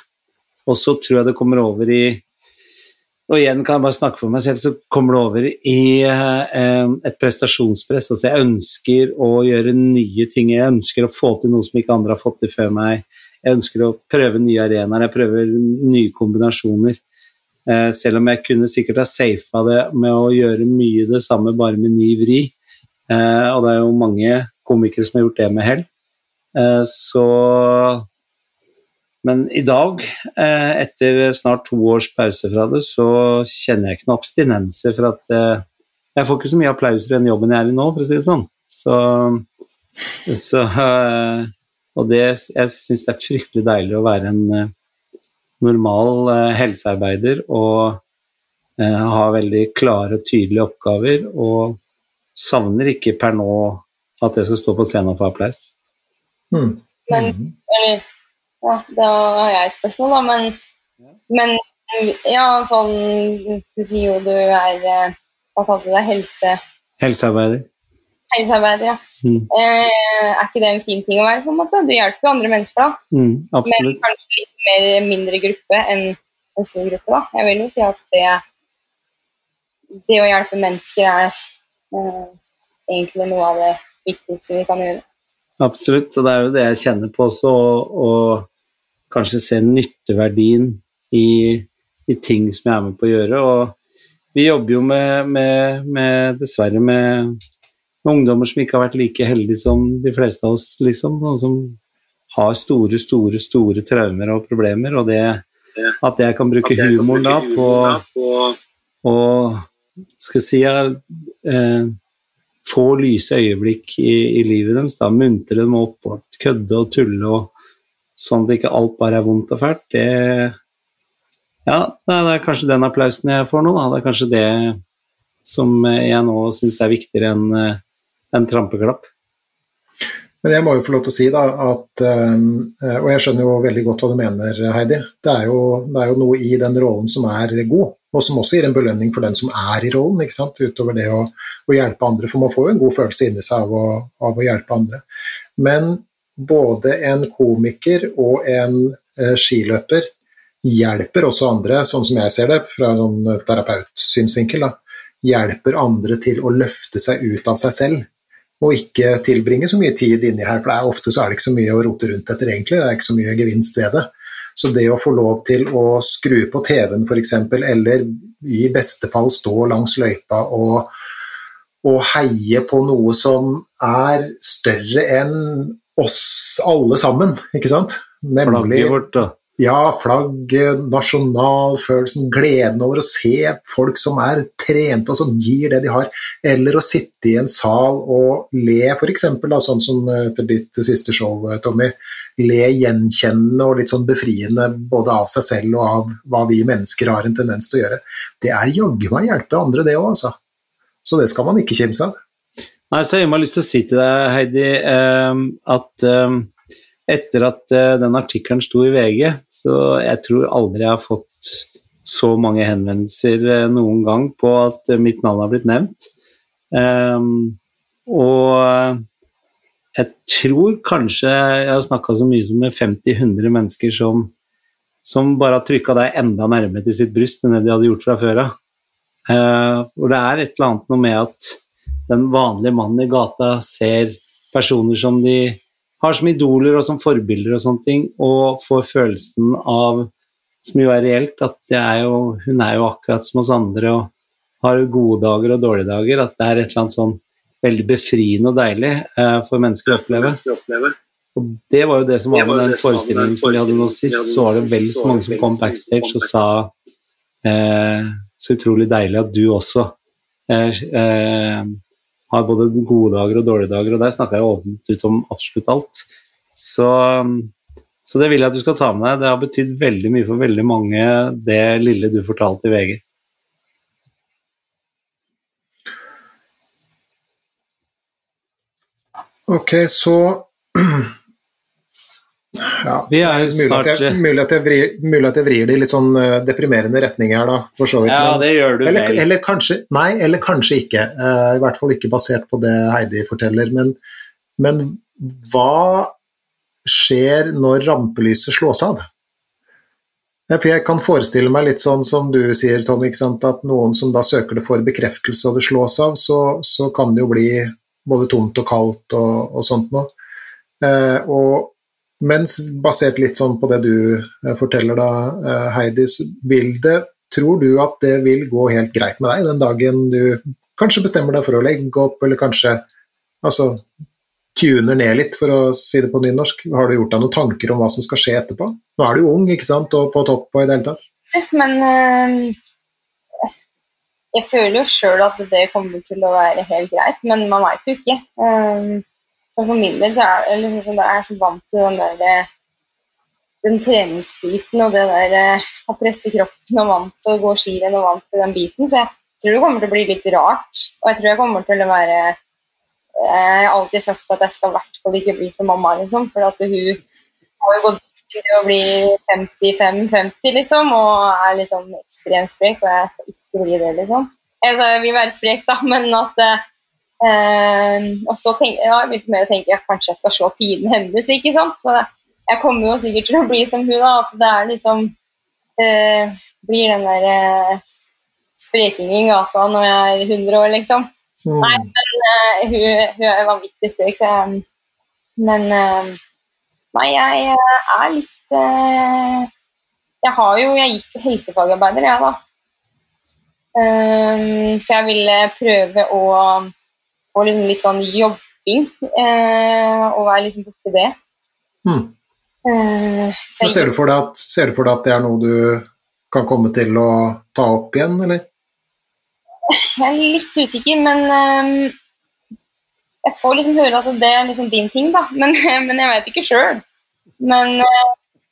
Og så tror jeg det kommer over i Og igjen kan jeg bare snakke for meg selv, så kommer det over i eh, et prestasjonspress. Altså jeg ønsker å gjøre nye ting, jeg ønsker å få til noe som ikke andre har fått til før meg. Jeg ønsker å prøve nye arenaer, jeg prøver nye kombinasjoner. Eh, selv om jeg kunne sikkert ha safa det med å gjøre mye det samme, bare med ny vri. Eh, og det er jo mange komikere som har gjort det med hell. Eh, så men i dag, eh, etter snart to års pause fra det, så kjenner jeg ikke noen abstinenser for at eh, Jeg får ikke så mye applaus i den jobben jeg er i nå, for å si det sånn. Så, så eh, Og det, jeg syns det er fryktelig deilig å være en normal helsearbeider og ha veldig klare og tydelige oppgaver, og savner ikke per nå at jeg skal stå på scenen og få applaus. Mm. Men, eller ja, da har jeg et spørsmål, da. Men, men ja, sånn Du sier jo du er eh, Hva kalte du det? Helse... Helsearbeider. Helsearbeider, ja. Mm. Eh, er ikke det en fin ting å være? på en måte? Du hjelper jo andre mennesker, da. Mm, absolutt. Men kanskje litt mer mindre gruppe enn en stor gruppe, da. Jeg vil jo si at det, det å hjelpe mennesker er eh, egentlig noe av det viktigste vi kan gjøre. Absolutt, og det er jo det jeg kjenner på også. og kanskje se nytteverdien i, i, ting som jeg er med på å gjøre. Og vi jobber jo med, med, med dessverre med, med, ungdommer som ikke har vært like heldige som de fleste av oss, liksom. Og som har store, store, store traumer og problemer. Og det at jeg kan bruke humoren da på å skal si eh, få lyse øyeblikk i, i, livet deres. da Muntre dem opp og kødde og tulle og sånn at ikke alt bare er vondt og fælt, det Ja, det er kanskje den applausen jeg får nå, da. Det er kanskje det som jeg nå syns er viktigere enn eh, en trampeklapp. Men jeg må jo få lov til å si da at eh, Og jeg skjønner jo veldig godt hva du mener, Heidi. Det er jo, det er jo noe i den rollen som er god, og som også gir en belønning for den som er i rollen, ikke sant? utover det å, å hjelpe andre. For man får jo en god følelse inni seg av å, av å hjelpe andre. Men både en komiker og en eh, skiløper hjelper også andre, sånn som jeg ser det fra en sånn terapeutsynsvinkel, hjelper andre til å løfte seg ut av seg selv. Og ikke tilbringe så mye tid inni her, for er, ofte så er det ikke så mye å rote rundt etter, egentlig. Det er ikke så mye gevinst ved det. Så det å få lov til å skru på TV-en f.eks., eller i beste fall stå langs løypa og, og heie på noe som er større enn oss alle sammen, ikke sant? Nemlig, vårt, ja, flagget, nasjonalfølelsen, gleden over å se folk som er trente og som gir det de har, eller å sitte i en sal og le, f.eks. sånn som etter ditt siste show, Tommy. Le gjenkjennende og litt sånn befriende både av seg selv og av hva vi mennesker har en tendens til å gjøre. Det er jaggu meg hjelpe andre, det òg, altså. Så det skal man ikke kimse av. Nei, så Jeg har lyst til å si til deg, Heidi, eh, at eh, etter at uh, den artikkelen sto i VG, så jeg tror aldri jeg har fått så mange henvendelser uh, noen gang på at uh, mitt navn har blitt nevnt. Um, og jeg tror kanskje jeg har snakka så mye som med 50-100 mennesker som, som bare har trykka deg enda nærmere til sitt bryst enn det de hadde gjort fra før av. for det er et eller annet noe med at den vanlige mannen i gata ser personer som de har som idoler og som forbilder og sånne ting, og får følelsen av, som jo er reelt, at er jo, hun er jo akkurat som oss andre og har gode dager og dårlige dager, at det er et eller annet sånn veldig befriende og deilig eh, for mennesker å oppleve. Og det var jo det som var med den forestillingen som vi hadde nå sist, så var det vel så mange som kom backstage og sa eh, så utrolig deilig at du også eh, eh har både gode dager og dårlige dager, og der snakker jeg åpent ut om absolutt alt. Så, så, det vil jeg at du skal ta med deg. Det har betydd veldig mye for veldig mange, det lille du fortalte i VG. Ok, så ja, Vi er mulig, snart at jeg, mulig, at jeg vrir, mulig at jeg vrir det i litt sånn uh, deprimerende retning her, da, for så vidt. Ja, det gjør du eller, eller kanskje, nei, eller kanskje ikke. Uh, I hvert fall ikke basert på det Heidi forteller. Men, men hva skjer når rampelyset slås av? For Jeg kan forestille meg litt sånn som du sier, Tom, at noen som da søker det for bekreftelse og det slås av, så, så kan det jo bli både tomt og kaldt og, og sånt noe. Uh, og mens basert litt sånn på det du eh, forteller da, eh, Heidi, vil det Tror du at det vil gå helt greit med deg den dagen du kanskje bestemmer deg for å legge opp, eller kanskje altså, tuner ned litt, for å si det på nynorsk? Har du gjort deg noen tanker om hva som skal skje etterpå? Nå er du ung ikke sant, og på topp og i det hele tatt. Men øh, jeg føler jo sjøl at det kommer til å være helt greit, men man veit jo ikke. Uh, så for min del så er jeg, liksom, jeg er så vant til den der eh, den treningsbiten og det der eh, å presse kroppen og vant til å gå skirenn og vant til den biten. Så jeg tror det kommer til å bli litt rart. Og jeg tror jeg kommer til å være eh, Jeg har alltid sagt at jeg skal i hvert fall ikke bli som mamma, liksom. For at hun har jo gått til å bli 55-50, liksom, og er liksom ekstremt sprek. Og jeg skal ikke bli det, liksom. Altså, jeg vil være sprek, da, men at Uh, og så tenk, ja, jeg begynte mer å tenke at kanskje jeg skal slå tiden hennes. ikke sant? Så jeg kommer jo sikkert til å bli som hun, da. At det er liksom uh, Blir den der uh, sprekingen i gata når jeg er 100 år, liksom. Mm. Nei, men uh, hun, hun, er vanvittig sprek, så jeg Men Nei, jeg er litt Jeg har jo Jeg gikk på helsefagarbeider, jeg, da. for jeg ville prøve å og liksom litt sånn jobbing. Eh, og være liksom borti det. Hmm. Eh, ser, du at, ser, du for deg at, det er noe du kan komme til å ta opp igjen, eller? Jeg er litt usikker, men eh, jeg får liksom høre at det er liksom din ting, da. Men, men jeg vet ikke sjøl. Men uh,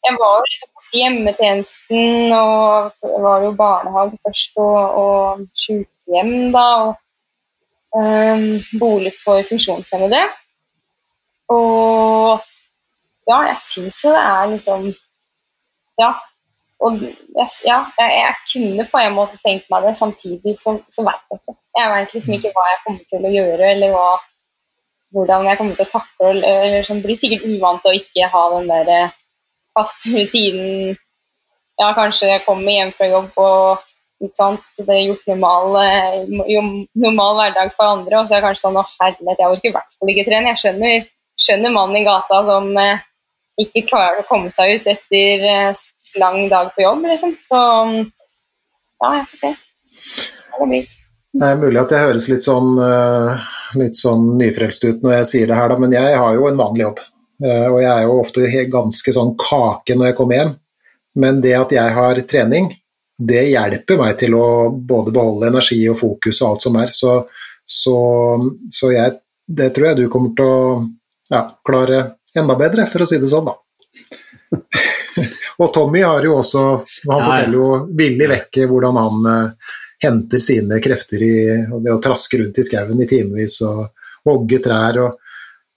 jeg var jo liksom borti hjemmetjenesten, og var jo barnehage først, og, og sykehjem, da. og bolig for funksjonshemmede. Og ja, jeg syns jo det er liksom Ja. Og ja, jeg, jeg, kunne på en måte tenkt meg det, samtidig så, så vet jeg ikke. Jeg vet liksom ikke hva jeg kommer til å gjøre, eller hva, hvordan jeg kommer til å takle eller sånn, Blir sikkert uvant til å ikke ha den der eh, faste rutinen. Ja, kanskje jeg kommer hjem fra jobb og ikke sant? Det er gjort normal, eh, normal hverdag for andre. Og så er det kanskje sånn Å, herlighet, jeg orker i hvert fall ikke trene. Jeg skjønner, skjønner mannen i gata som eh, ikke klarer å komme seg ut etter eh, lang dag på jobb, liksom. Så ja, jeg får se det blir. Det er mulig at jeg høres litt sånn, uh, litt sånn nyfrelst ut når jeg sier det her, da, men jeg har jo en vanlig jobb. Uh, og jeg er jo ofte ganske sånn kake når jeg kommer hjem. Men det at jeg har trening, det hjelper meg til å både beholde energi og fokus og alt som er. Så, så, så jeg, det tror jeg du kommer til å ja, klare enda bedre, for å si det sånn, da. og Tommy har jo også Han forteller jo villig vekke hvordan han uh, henter sine krefter i, ved å traske rundt i skauen i timevis og hogge trær. og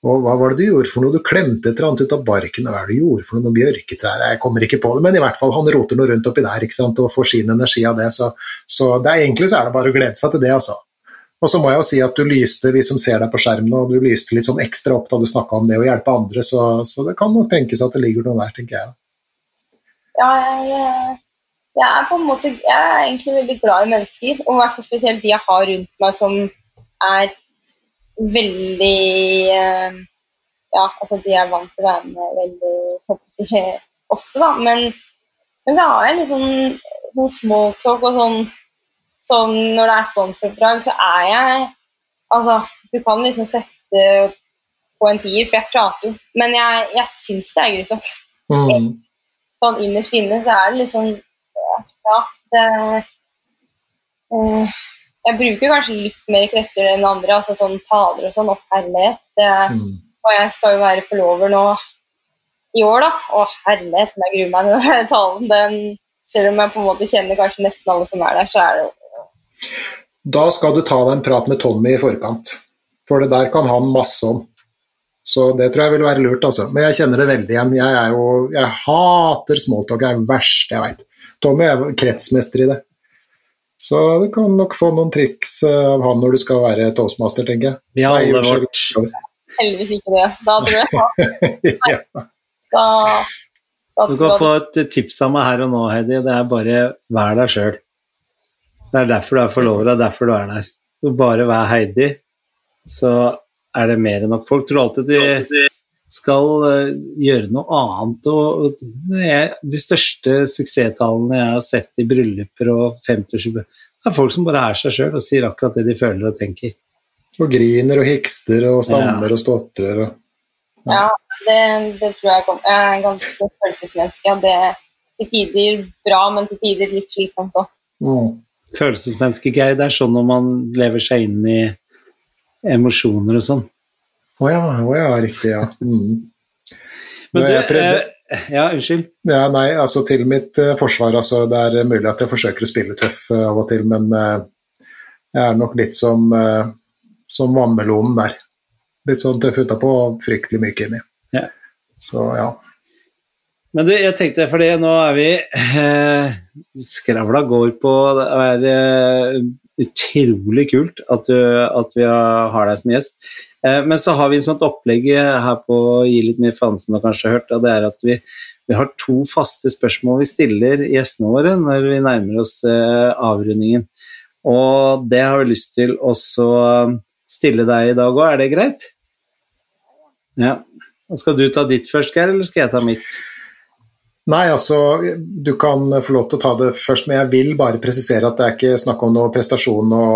og hva var det du gjorde for noe? Du klemte et eller annet ut av barken. Hva er det du gjorde for noe? Noen bjørketrær? Jeg kommer ikke på det, men i hvert fall han roter noe rundt oppi der ikke sant? og får sin energi av det. Så, så det er, egentlig så er det bare å glede seg til det, altså. Og så må jeg jo si at du lyste, vi som ser deg på skjermen nå, du lyste litt sånn ekstra opp da du snakka om det å hjelpe andre, så, så, det kan nok tenkes at det ligger noe der, tenker jeg. Ja, jeg, jeg, er på en måte Jeg er egentlig veldig glad i mennesker, og i hvert fall spesielt de jeg har rundt meg som er veldig eh, Ja, altså de er vant til å være med veldig si, ofte, da. Men, men så har jeg liksom noen smalltalk og sånn, sånn Når det er sponsoroppdrag, så er jeg Altså, du kan liksom sette på en tier, for jeg prater jo. Men jeg, jeg syns det er grusomt. Mm. Sånn innerst inne så er det liksom Ja, det uh, jeg bruker kanskje litt mer krefter enn andre, altså sånn taler og sånn, og herlighet. Mm. Og jeg skal jo være forlover nå i år, da. Å, herlighet, som jeg gruer meg til den talen. Den, selv om jeg på en måte kjenner kanskje nesten alle som er der, så er det jo Da skal du ta deg en prat med Tommy i forkant, for det der kan han masse om. Så det tror jeg vil være lurt, altså. Men jeg kjenner det veldig igjen. Jeg jo Jeg hater smalltalk, jeg er verst jeg veit. Tommy er kretsmester i det. Så du kan nok få noen triks eh, av han når du skal være toastmaster, tenker jeg. Vi har alle vårt. Heldigvis ikke det. Da tror jeg ja. da, da, Du kan få et tips av meg her og nå, Heidi. Det er bare vær deg sjøl. Det er derfor du er forlover, det er derfor du er der. Du bare vær Heidi, så er det mer enn nok. Folk tror alltid de skal uh, gjøre noe annet. Og, de største suksesstallene jeg har sett i brylluper og 50-årsjubileer, det er folk som bare er seg sjøl og sier akkurat det de føler og tenker. Og griner og hikster og stammer ja. og stotrer og Ja, det, det, tror jeg kom. Jeg er ganske følelsesmenneske. Det er til tider bra, men til tider litt slitsomt òg. Mm. Følelsesmenneske, Geir, det er sånn når man lever seg inn i emosjoner og sånn. Å ja, oh ja, riktig, ja. Mm. Men du, eh, ja, unnskyld? Ja, nei, altså til mitt uh, forsvar, altså det er mulig at jeg forsøker å spille tøff uh, av og til, men uh, jeg er nok litt som, som vannmelonen der. Litt sånn tøff utapå og fryktelig myk inni. Ja. Så ja. Men du, jeg tenkte, fordi nå er vi eh, Skravla går på Det er utrolig kult at, du, at vi har deg som gjest. Eh, men så har vi et sånt opplegg her på Gi litt mer faen, som du kanskje har hørt. og det er at vi, vi, har to faste spørsmål vi stiller gjestene våre når vi nærmer oss eh, avrundingen. Og det har vi lyst til å stille deg i dag òg, er det greit? Ja. Skal du ta ditt først, Geir, eller skal jeg ta mitt? Nei, altså du kan få lov til å ta det først, men jeg vil bare presisere at det er ikke snakk om noe prestasjon å,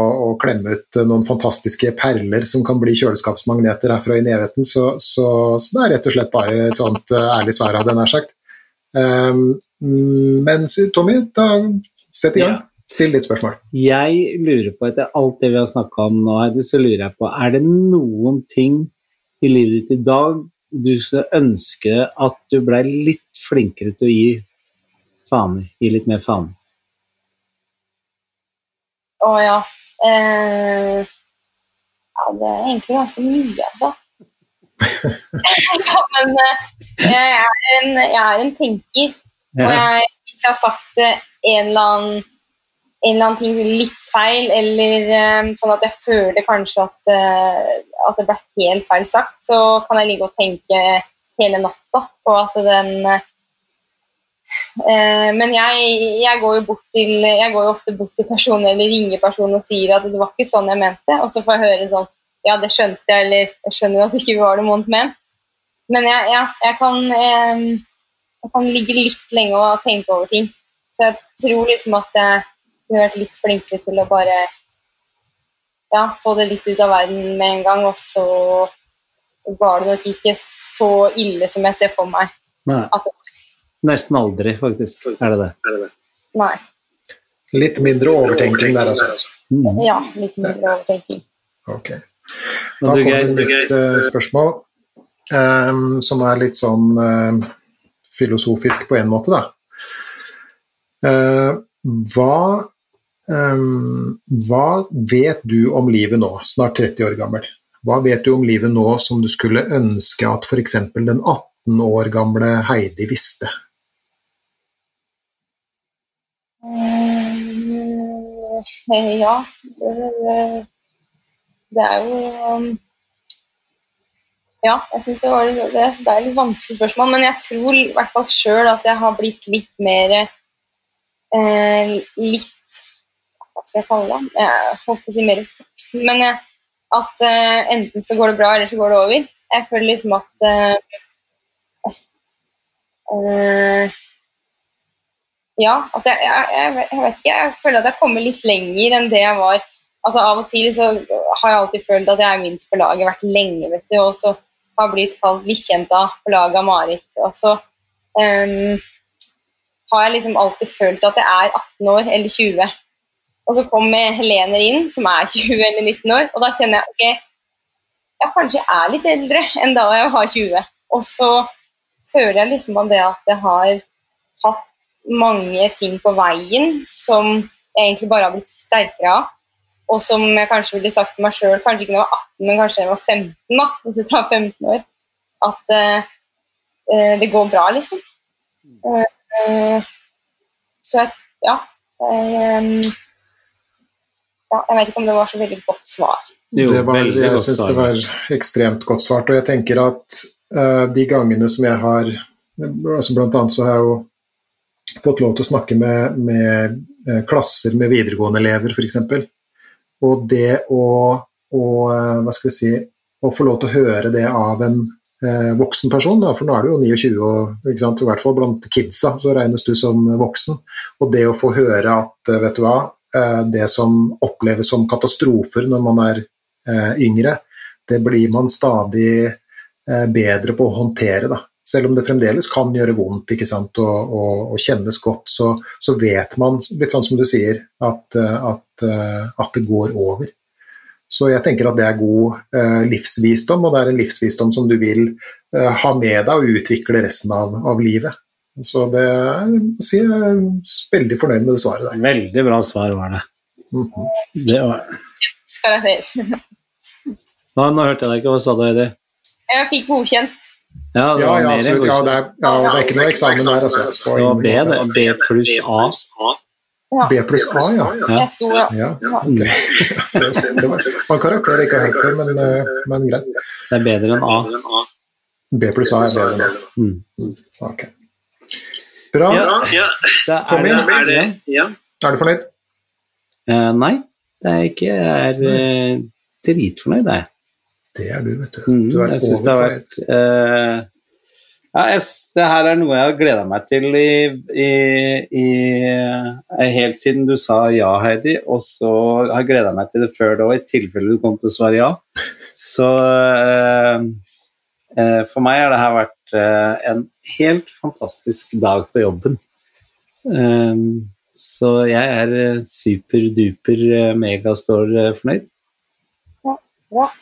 klemme ut noen fantastiske perler som kan bli kjøleskapsmagneter herfra inn i evigheten, så, så, så, det er rett og slett bare et sånt uh, ærlig svær av det, nær sagt. Um, men Tommy, da sett i gang. Still ditt spørsmål. Jeg lurer på, etter alt det vi har snakka om nå, så lurer jeg på, er det noen ting i livet ditt i dag du skulle ønske at du blei litt flinkere til å gi faen Gi litt mer faen? Å ja. Eh, ja, det er egentlig ganske mye, altså. ja, men eh, jeg er en, jeg er en tenker. Og jeg, hvis jeg har sagt en eller annen en eller annen ting litt feil, eller um, sånn at jeg føler kanskje at, uh, at, det ble helt feil sagt, så kan jeg ligge og tenke hele natta på at den uh, Men jeg, jeg, går jo bort til Jeg går jo ofte bort til personen eller ringer personen og sier at det var ikke sånn jeg mente, og så får jeg høre sånn Ja, det skjønte jeg, eller jeg skjønner at det ikke var det vondt ment. Men jeg, ja, jeg kan, um, jeg kan ligge litt lenge og tenke over ting. Så jeg tror liksom at jeg kunne vært litt flinkere til å bare ja, få det litt ut av verden med en gang. Og så var det nok ikke så ille som jeg ser for meg. Nei. Nesten aldri, faktisk. Er det det? Nei. Litt mindre overtenking der, altså. Mm. Ja, litt mindre overtenking. Ok. Da kommer det mitt uh, spørsmål, um, som er litt sånn uh, filosofisk på en måte, da. Uh, hva, hva vet du om livet nå, snart 30 år gammel? Hva vet du om livet nå som du skulle ønske at f.eks. den 18 år gamle Heidi visste? Eh, ja, det, er jo um, Ja, jeg syns det, var det, det er litt vanskelig spørsmål, men jeg tror i hvert fall sjøl at jeg har blitt litt mer eh, Litt Hva skal jeg kalle det? Jeg holdt på å si mer voksen, men jeg, at uh, enten så går det bra, eller så går det over. Jeg føler liksom at uh, uh, ja, at jeg, jeg, jeg, vet- ikke. Jeg føler at jeg kommer litt lenger enn det jeg var. Altså Av og til så har jeg alltid følt at jeg er minst på laget, vært lenge, vet du. Og så har blitt kalt bikkjenta på laget av Marit. Og så um, har jeg liksom alltid følt at jeg er 18 år eller 20. Og så kommer Helene inn, som er 20 eller 19 år, og da kjenner jeg ok, jeg kanskje er litt eldre enn da jeg var 20. Og så føler jeg liksom av det at jeg har hatt mange ting på veien som jeg egentlig bare har blitt sterkere av. Og som jeg kanskje ville sagt til meg sjøl, kanskje ikke når jeg var 18, men kanskje jeg var 15, da, hvis jeg tar 15 år, at uh, uh, det går bra, liksom. Uh, så jeg, ja. Jeg, ja. Jeg vet ikke om det var så veldig godt svar. Jo, det var, jeg syns det var ekstremt godt svart. Og jeg tenker at uh, de gangene som jeg har altså Blant annet så har jeg jo fått lov til å snakke med, med uh, klasser med videregående elever, f.eks. Og det å, å eh, Hva skal vi si Å få lov til å høre det av en uh, voksen person, da, for nå er du jo 29, og i hvert fall blant kidsa så regnes du som voksen. Og det å få høre at vet du hva, det som oppleves som katastrofer når man er eh, yngre, det blir man stadig eh, bedre på å håndtere. Da. Selv om det fremdeles kan gjøre vondt og, og, og kjennes godt, så, så vet man, litt sånn som du sier, at, eh, at, eh, at det går over. Så jeg tenker at det er god eh, livsvisdom, og det er en livsvisdom som du vil eh, ha med deg og utvikle resten av, av livet. Så det jeg si, jeg er veldig fornøyd med det svaret der. Veldig bra svar var det. Mhm. det var... Nå, nå hørte jeg deg ikke, hva sa du, Heidi? Jeg fikk godkjent. Ja, det Ja, ja, absolutt. Ja, det er, ja, det er ikke noe eksamen der, altså. Det var B, det. B pluss A. B pluss A, ja. Ja. Jeg sto Ja, ok. Det, det var en karakter jeg ikke har hørt før, men, eh, men greit. Det er bedre enn A. B pluss A er bedre enn A. Mm. Ok. Bra. Ja. Ja, Det Tommy, er, er det Ja. Er du fornøyd? Uh, nei, det er jeg ikke. Jeg er uh, dritfornøyd, jeg. Det er du, vet du. Mm, Du er det har overfornøyd. vært eh, ja, jeg, Det her er noe jeg har gleda meg til i, i, i, eh, helt siden du sa ja, Heidi, og så har jeg gleda meg til det før det òg, i tilfelle du kom til å svare ja. Så for meg har det her vært en helt fantastisk dag på jobben. Eh, så jeg er eh, superduper eh, megastor fornøyd. Ja, bra.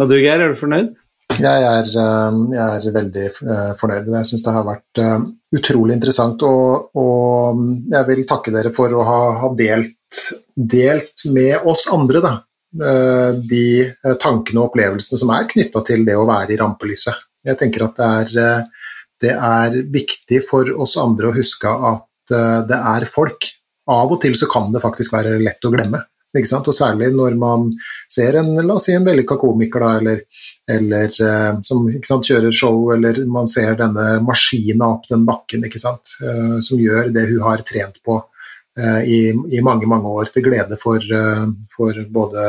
Og du, Geir, er du fornøyd? Jeg er, eh, jeg er veldig eh, fornøyd. Jeg syns det har vært eh, utrolig interessant. Og, og jeg vil takke dere for å ha, ha delt, delt med oss andre da, eh, de eh, tankene og opplevelsene som er knytta til det å være i rampelyset. Jeg tenker at det er, eh, det er viktig for oss andre å huske at eh, det er folk. Av og til så kan det faktisk være lett å glemme. Ikke sant? Og særlig når man ser en, la oss si en vellykka komiker, da, eller eller eh, som sant, kjører show, eller man ser denne maskina opp den bakken, ikke sant, som gjør det hun har trent på i, i mange, mange år, til glede for, for både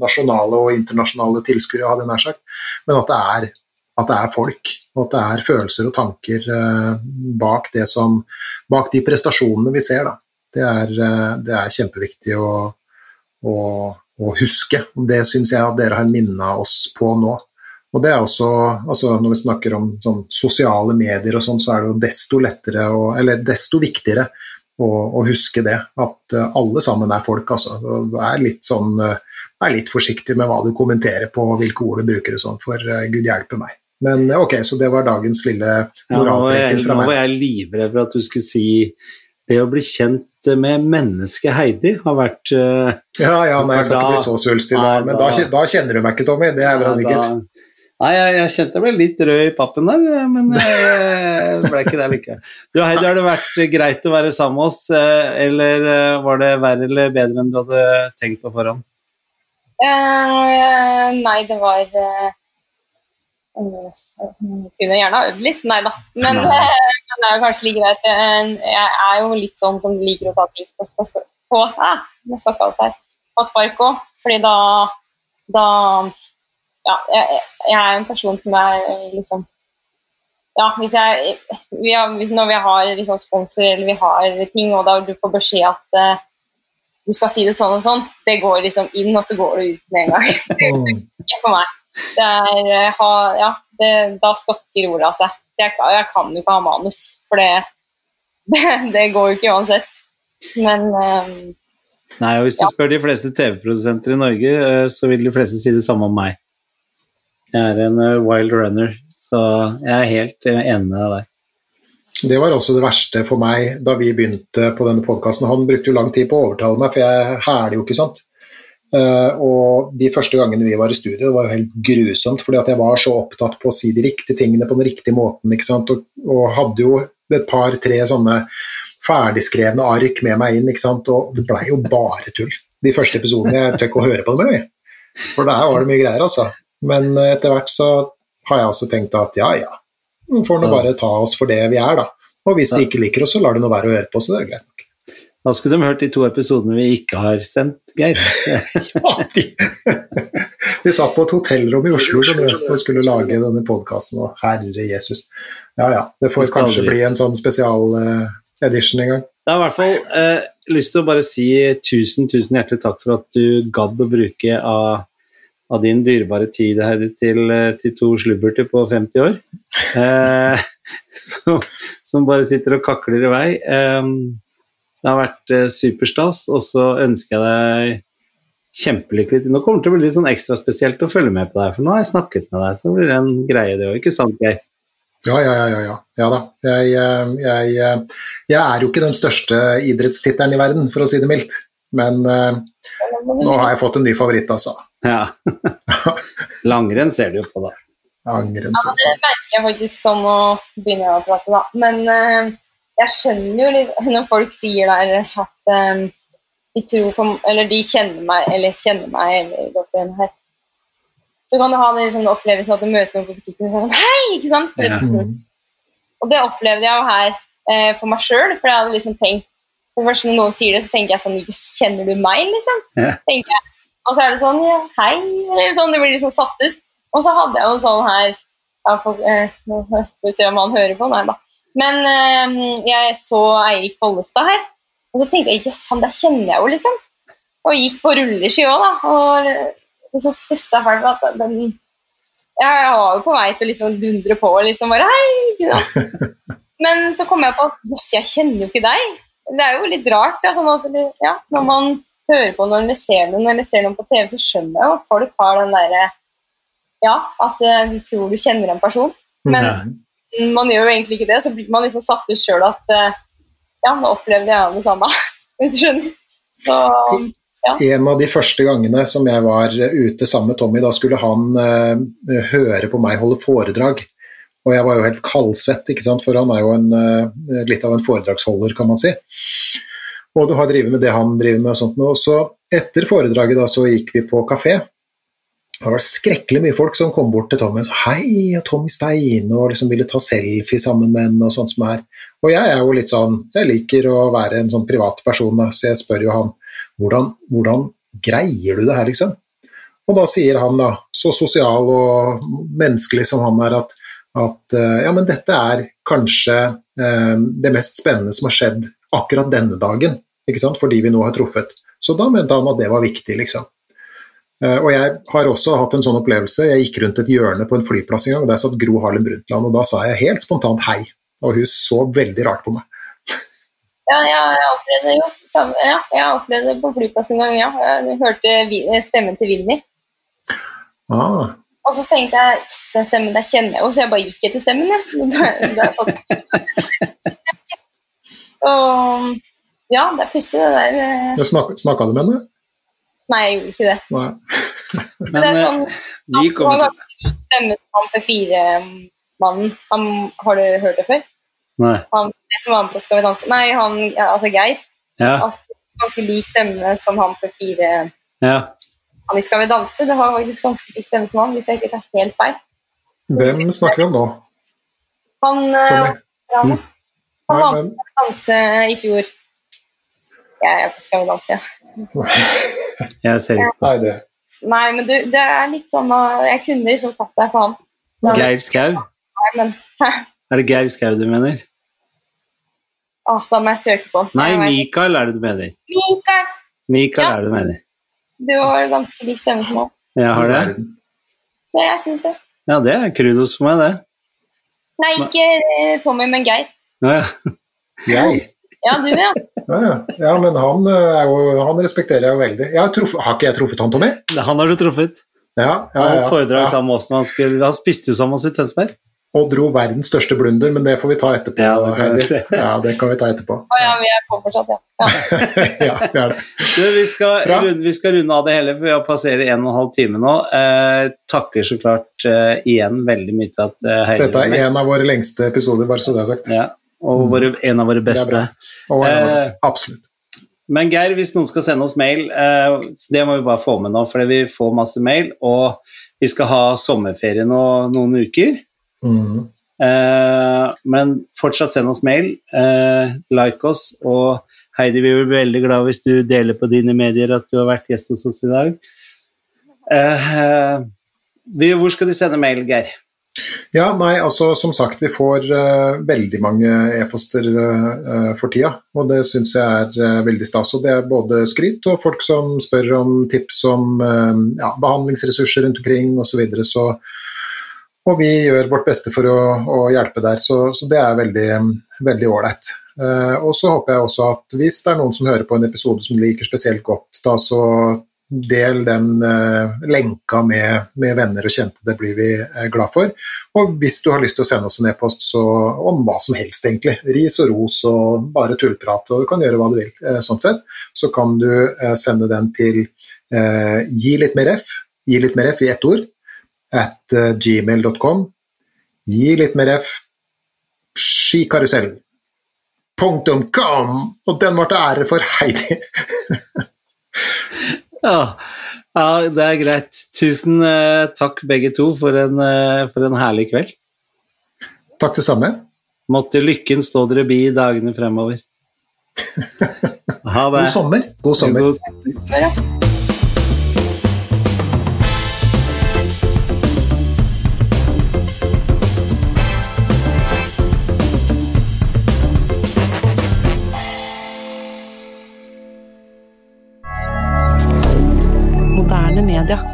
nasjonale og internasjonale tilskuere, hadde jeg sagt, men at det er at det er folk, og at det er følelser og tanker eh, bak, som, bak de prestasjonene vi ser. Det, er, eh, det er kjempeviktig å, å, å huske. Det syns jeg at dere har minna oss på nå. Og det er også, altså Når vi snakker om sånn sosiale medier og sånn, så er det jo desto lettere, å, eller desto viktigere å, å, huske det. At uh, alle sammen er folk, altså. Vær litt sånn uh, litt forsiktig med hva du kommenterer på, hvilke ord du bruker og sånn, for gud hjelpe meg. Men ok, så det var dagens lille moralpreker ja, fra meg. Nå var jeg livredd for at du skulle si det å bli kjent med mennesket Heidi har vært uh, Ja, ja, nei, jeg skal da, ikke bli så svulstig da, men da, da, kjenner du meg ikke, Tommy. Det er bra sikkert. Da, Nei, jeg, jeg, kjente jeg ble litt rød i pappen der, men det ble ikke det likevel. Du Heidi, har det vært greit å være sammen med oss, eh, eller eh, var det verre eller bedre enn du hadde tenkt på forhånd? Uh, nei, det var uh, Kunne gjerne ha øvd litt, nei da. Men, men det er kanskje like greit. Jeg er jo litt sånn som liker å ta ting på, på, på, ah, på spark òg, fordi da, da ja, jeg, jeg, er en person som er liksom Ja, hvis jeg vi har, Når vi har liksom sponsor eller vi har ting, og da du får beskjed at uh, du skal si det sånn og sånn, det går liksom inn, og så går det ut med en gang. det er for meg. Det er, eh, ha, ja, det, da stokker ordet av seg. Jeg, jeg, kan jo ikke ha manus, for det, det, det går jo ikke uansett. Men um, Nei, og Hvis du ja. spør de fleste TV-produsenter i Norge, så vil de fleste si det samme om meg. Jeg er en uh, wild runner, så jeg er helt enig med deg. Det var også det verste for meg da vi begynte på denne podkasten. Han brukte jo lang tid på å overtale meg, for jeg hæler jo ikke, sant. Uh, og de første gangene vi var i studio, det var jo helt grusomt, fordi at jeg var så opptatt på å si de riktige tingene på den riktige måten, ikke sant, og, og hadde jo et par-tre sånne ferdigskrevne ark med meg inn, ikke sant, og det blei jo bare tull. De første episodene. Jeg tør ikke å høre på dem engang, for der var det mye greier, altså. Men eh, etter hvert så har jeg også tenkt at ja, ja, får nå bare ta oss for det vi er, da. Og hvis de ikke liker oss, så lar de nå være å høre på, så det er greit. Da skulle de hørt de to episodene vi ikke har sendt, Geir. ja, de, vi satt på et hotellrom i Oslo og skulle lage denne podkasten, og herre Jesus. Ja ja, det får det kanskje bli en sånn spesial-edition en gang. Jeg har i hvert fall eh, lyst til å bare si tusen, tusen hjertelig takk for at du gadd å bruke av av din dyrebare tid Heidi, til, eh, til to slubberter på 50 år. Eh, som, som, bare sitter og kakler i vei. Eh, det har vært eh, superstas, og så ønsker jeg deg kjempelykke til. Nå kommer det til å bli litt sånn ekstra spesielt å følge med på deg, for nå har jeg snakket med deg, så det blir en greie det òg, ikke sant Geir? Ja, ja, ja, ja, ja. da. Jeg, eh, jeg, eh, jeg, er jo ikke den største idrettstittelen i verden, for å si det mildt. Men uh, nå har jeg fått en ny favoritt, altså. Ja. Langrenn ser du jo på, da. Langrenn ser du ja, det merker jeg faktisk sånn å begynne å prate, da. Men uh, jeg skjønner jo når folk sier der at um, de tror på Eller de kjenner meg, eller kjenner meg, eller går for en her. Så kan du ha den liksom, opplevelsen at du møter noen på butikken og sier sånn Hei! Ikke sant? Ja. Og det opplevde jeg jo her uh, for meg sjøl, for jeg hadde liksom tenkt for først Når noen sier det, så tenker jeg sånn Jøss, kjenner du meg? liksom? Ja. tenker jeg. Og så er det sånn ja, Hei. Eller sånn, Det blir liksom satt ut. Og så hadde jeg jo sånn her ja, for, eh, vi se om han hører på. Nei da. Men eh, jeg så Eirik Bollestad her, og så tenkte jeg jøss, han der kjenner jeg jo, liksom. Og gikk på rulleski òg, da. Og liksom stussa på at den Jeg var jo på vei til å liksom dundre på og liksom bare hei. Men så kom jeg på at jøss, jeg kjenner jo ikke deg det er jo litt rart. Ja, sånn at, ja, når man hører på noen eller ser noen eller ser noen på TV, så skjønner jeg jo at folk har den derre Ja, at du tror du kjenner en person, men. Man gjør jo egentlig ikke det. Så blir man liksom satt ut sjøl at uh, Ja, nå opplevde jeg det samme, hvis du skjønner. Så, ja. En av de første gangene som jeg var ute sammen med Tommy, da skulle han uh, høre på meg holde foredrag. Og jeg var jo helt kaldsvett, ikke sant? for han er jo en, uh, litt av en foredragsholder, kan man si. Og du har drevet med det han driver med og sånt. Og så etter foredraget da, så gikk vi på kafé. Det var skrekkelig mye folk som kom bort til Tommy og sa hei, Tommy Steine, og liksom ville ta selfie sammen med henne og sånt som er. Og jeg er jo litt sånn, jeg liker å være en sånn privat person, så jeg spør jo han hvordan, hvordan greier du det her, liksom? Og da sier han, da, så sosial og menneskelig som han er, at at eh, ja, men dette er kanskje eh, det mest spennende som har skjedd akkurat denne dagen, ikke sant? fordi vi nå har truffet. Så da mente han at det var viktig, liksom. Eh, og jeg har også hatt en sånn opplevelse. Jeg gikk rundt et hjørne på en flyplass en gang, og der satt Gro Harlem Brundtland, og da sa jeg helt spontant hei. Og hun så veldig rart på meg. Ja, ja, jeg opplevde det jo. Ja, jeg opplevde det på flyplassen en gang, ja. Jeg hørte stemmen til Vinni. Ah, Og så tenkte jeg den stemmen der kjenner jeg jo, så jeg bare gikk etter stemmen. Jeg. Så da, da. Så ja, det er pussig det der. eh. Snakka du med henne? Nei, jeg gjorde ikke det. Nei. Men Men det er eh, sånn, vi han kommer til Stemmen som han P4-mannen. Har du hørt det før? Nei. Han det som var med på Skal vi danse? Nei, han, ja, altså Geir. Ja. At ganske lik stemme som han på Fire. ja. Han i Skal vi danse. Det har faktisk ganske lik stemme som han, hvis jeg ikke tar helt feil. Hvem snakker vi om nå? Han, eh, Tommy? han, Mm. han var med på danse i fjor. Jeg er på Skal vi danse, ja. Jeg ser ikke. Nei, det Nei, men du, det er litt sånn uh, Jeg kunne liksom tatt deg på han. Geir Skau? Men Er det Geir Skau du mener? Åh, da må jeg søke på. Nei, Mikael er det du mener. Mikael! Mikael Ja. er det du mener. Du har ganske lik stemme som han. Jeg har det? Ja, jeg syns det. Ja, det er Krudos for meg, det. Nei, ikke eh, Tommy, men Geir. Ja, ja. Ja, du, ja. Ja, ja. ja, men han, eh, er jo, han respekterer jeg jo veldig. Jeg har, truffet, har ikke jeg truffet han, Tommy? Han har du truffet. Ja, ja, Han ja, foredrag ja. sammen med oss når han skulle Han spiste jo sammen med oss i Tønsberg. Og dro verdens største blunder, men det får vi ta etterpå. Ja, det kan. Heidi. Ja, det kan vi ta etterpå. Å ja, vi er på fortsatt, ja. ja. ja, vi er det. Du, vi, skal runde, vi skal runde av det hele, for vi har passert en og en halv time nå. Eh, takker så klart eh, igjen veldig mye til at eh, Heidi Dette er en av våre lengste episoder, bare så det er sagt. Ja, og våre, en av våre beste. Og en av våre Eh, beste. Absolutt. Men Geir, hvis noen skal sende oss mail, eh, det må vi bare få med nå, for vi får masse mail, og vi skal ha sommerferie nå noen uker. Mm. Eh, men fortsatt send oss mail, eh, like oss, og Heidi, vi blir veldig glad hvis du deler på dine medier at du har vært gjest hos oss i dag. Eh, vi, hvor skal de sende mail, Geir? Ja, nei, altså som sagt, vi får uh, veldig mange e-poster uh, for tida, og det syns jeg er uh, veldig stas. Og det er både skryt og folk som spør om tips om ja, behandlingsressurser rundt omkring osv. Så, videre, så Og vi gjør vårt beste for å, å hjelpe der, så, så det er veldig veldig ålreit. Og så håper jeg også at hvis det er noen som hører på en episode som liker spesielt godt, da så del den uh, lenka med, med venner og kjente, det blir vi uh, glad for. Og hvis du har lyst til å sende oss en e-post om hva som helst, egentlig, ris og ros og bare tullprat, og du kan gjøre hva du vil, uh, sånn sett, så kan du sende den til gi litt mer f, gi litt mer f i ett ord, at gmail.com, gi litt mer f, skikarusell. Punktum com! Og den ble til ære for Heidi. Ja, ja, det er greit. Tusen eh, takk begge to for en, eh, for en herlig kveld. Takk det samme. Måtte lykken stå dere bi i dagene fremover. Ha det. God sommer. God sommer. God- Bra. Moderne media.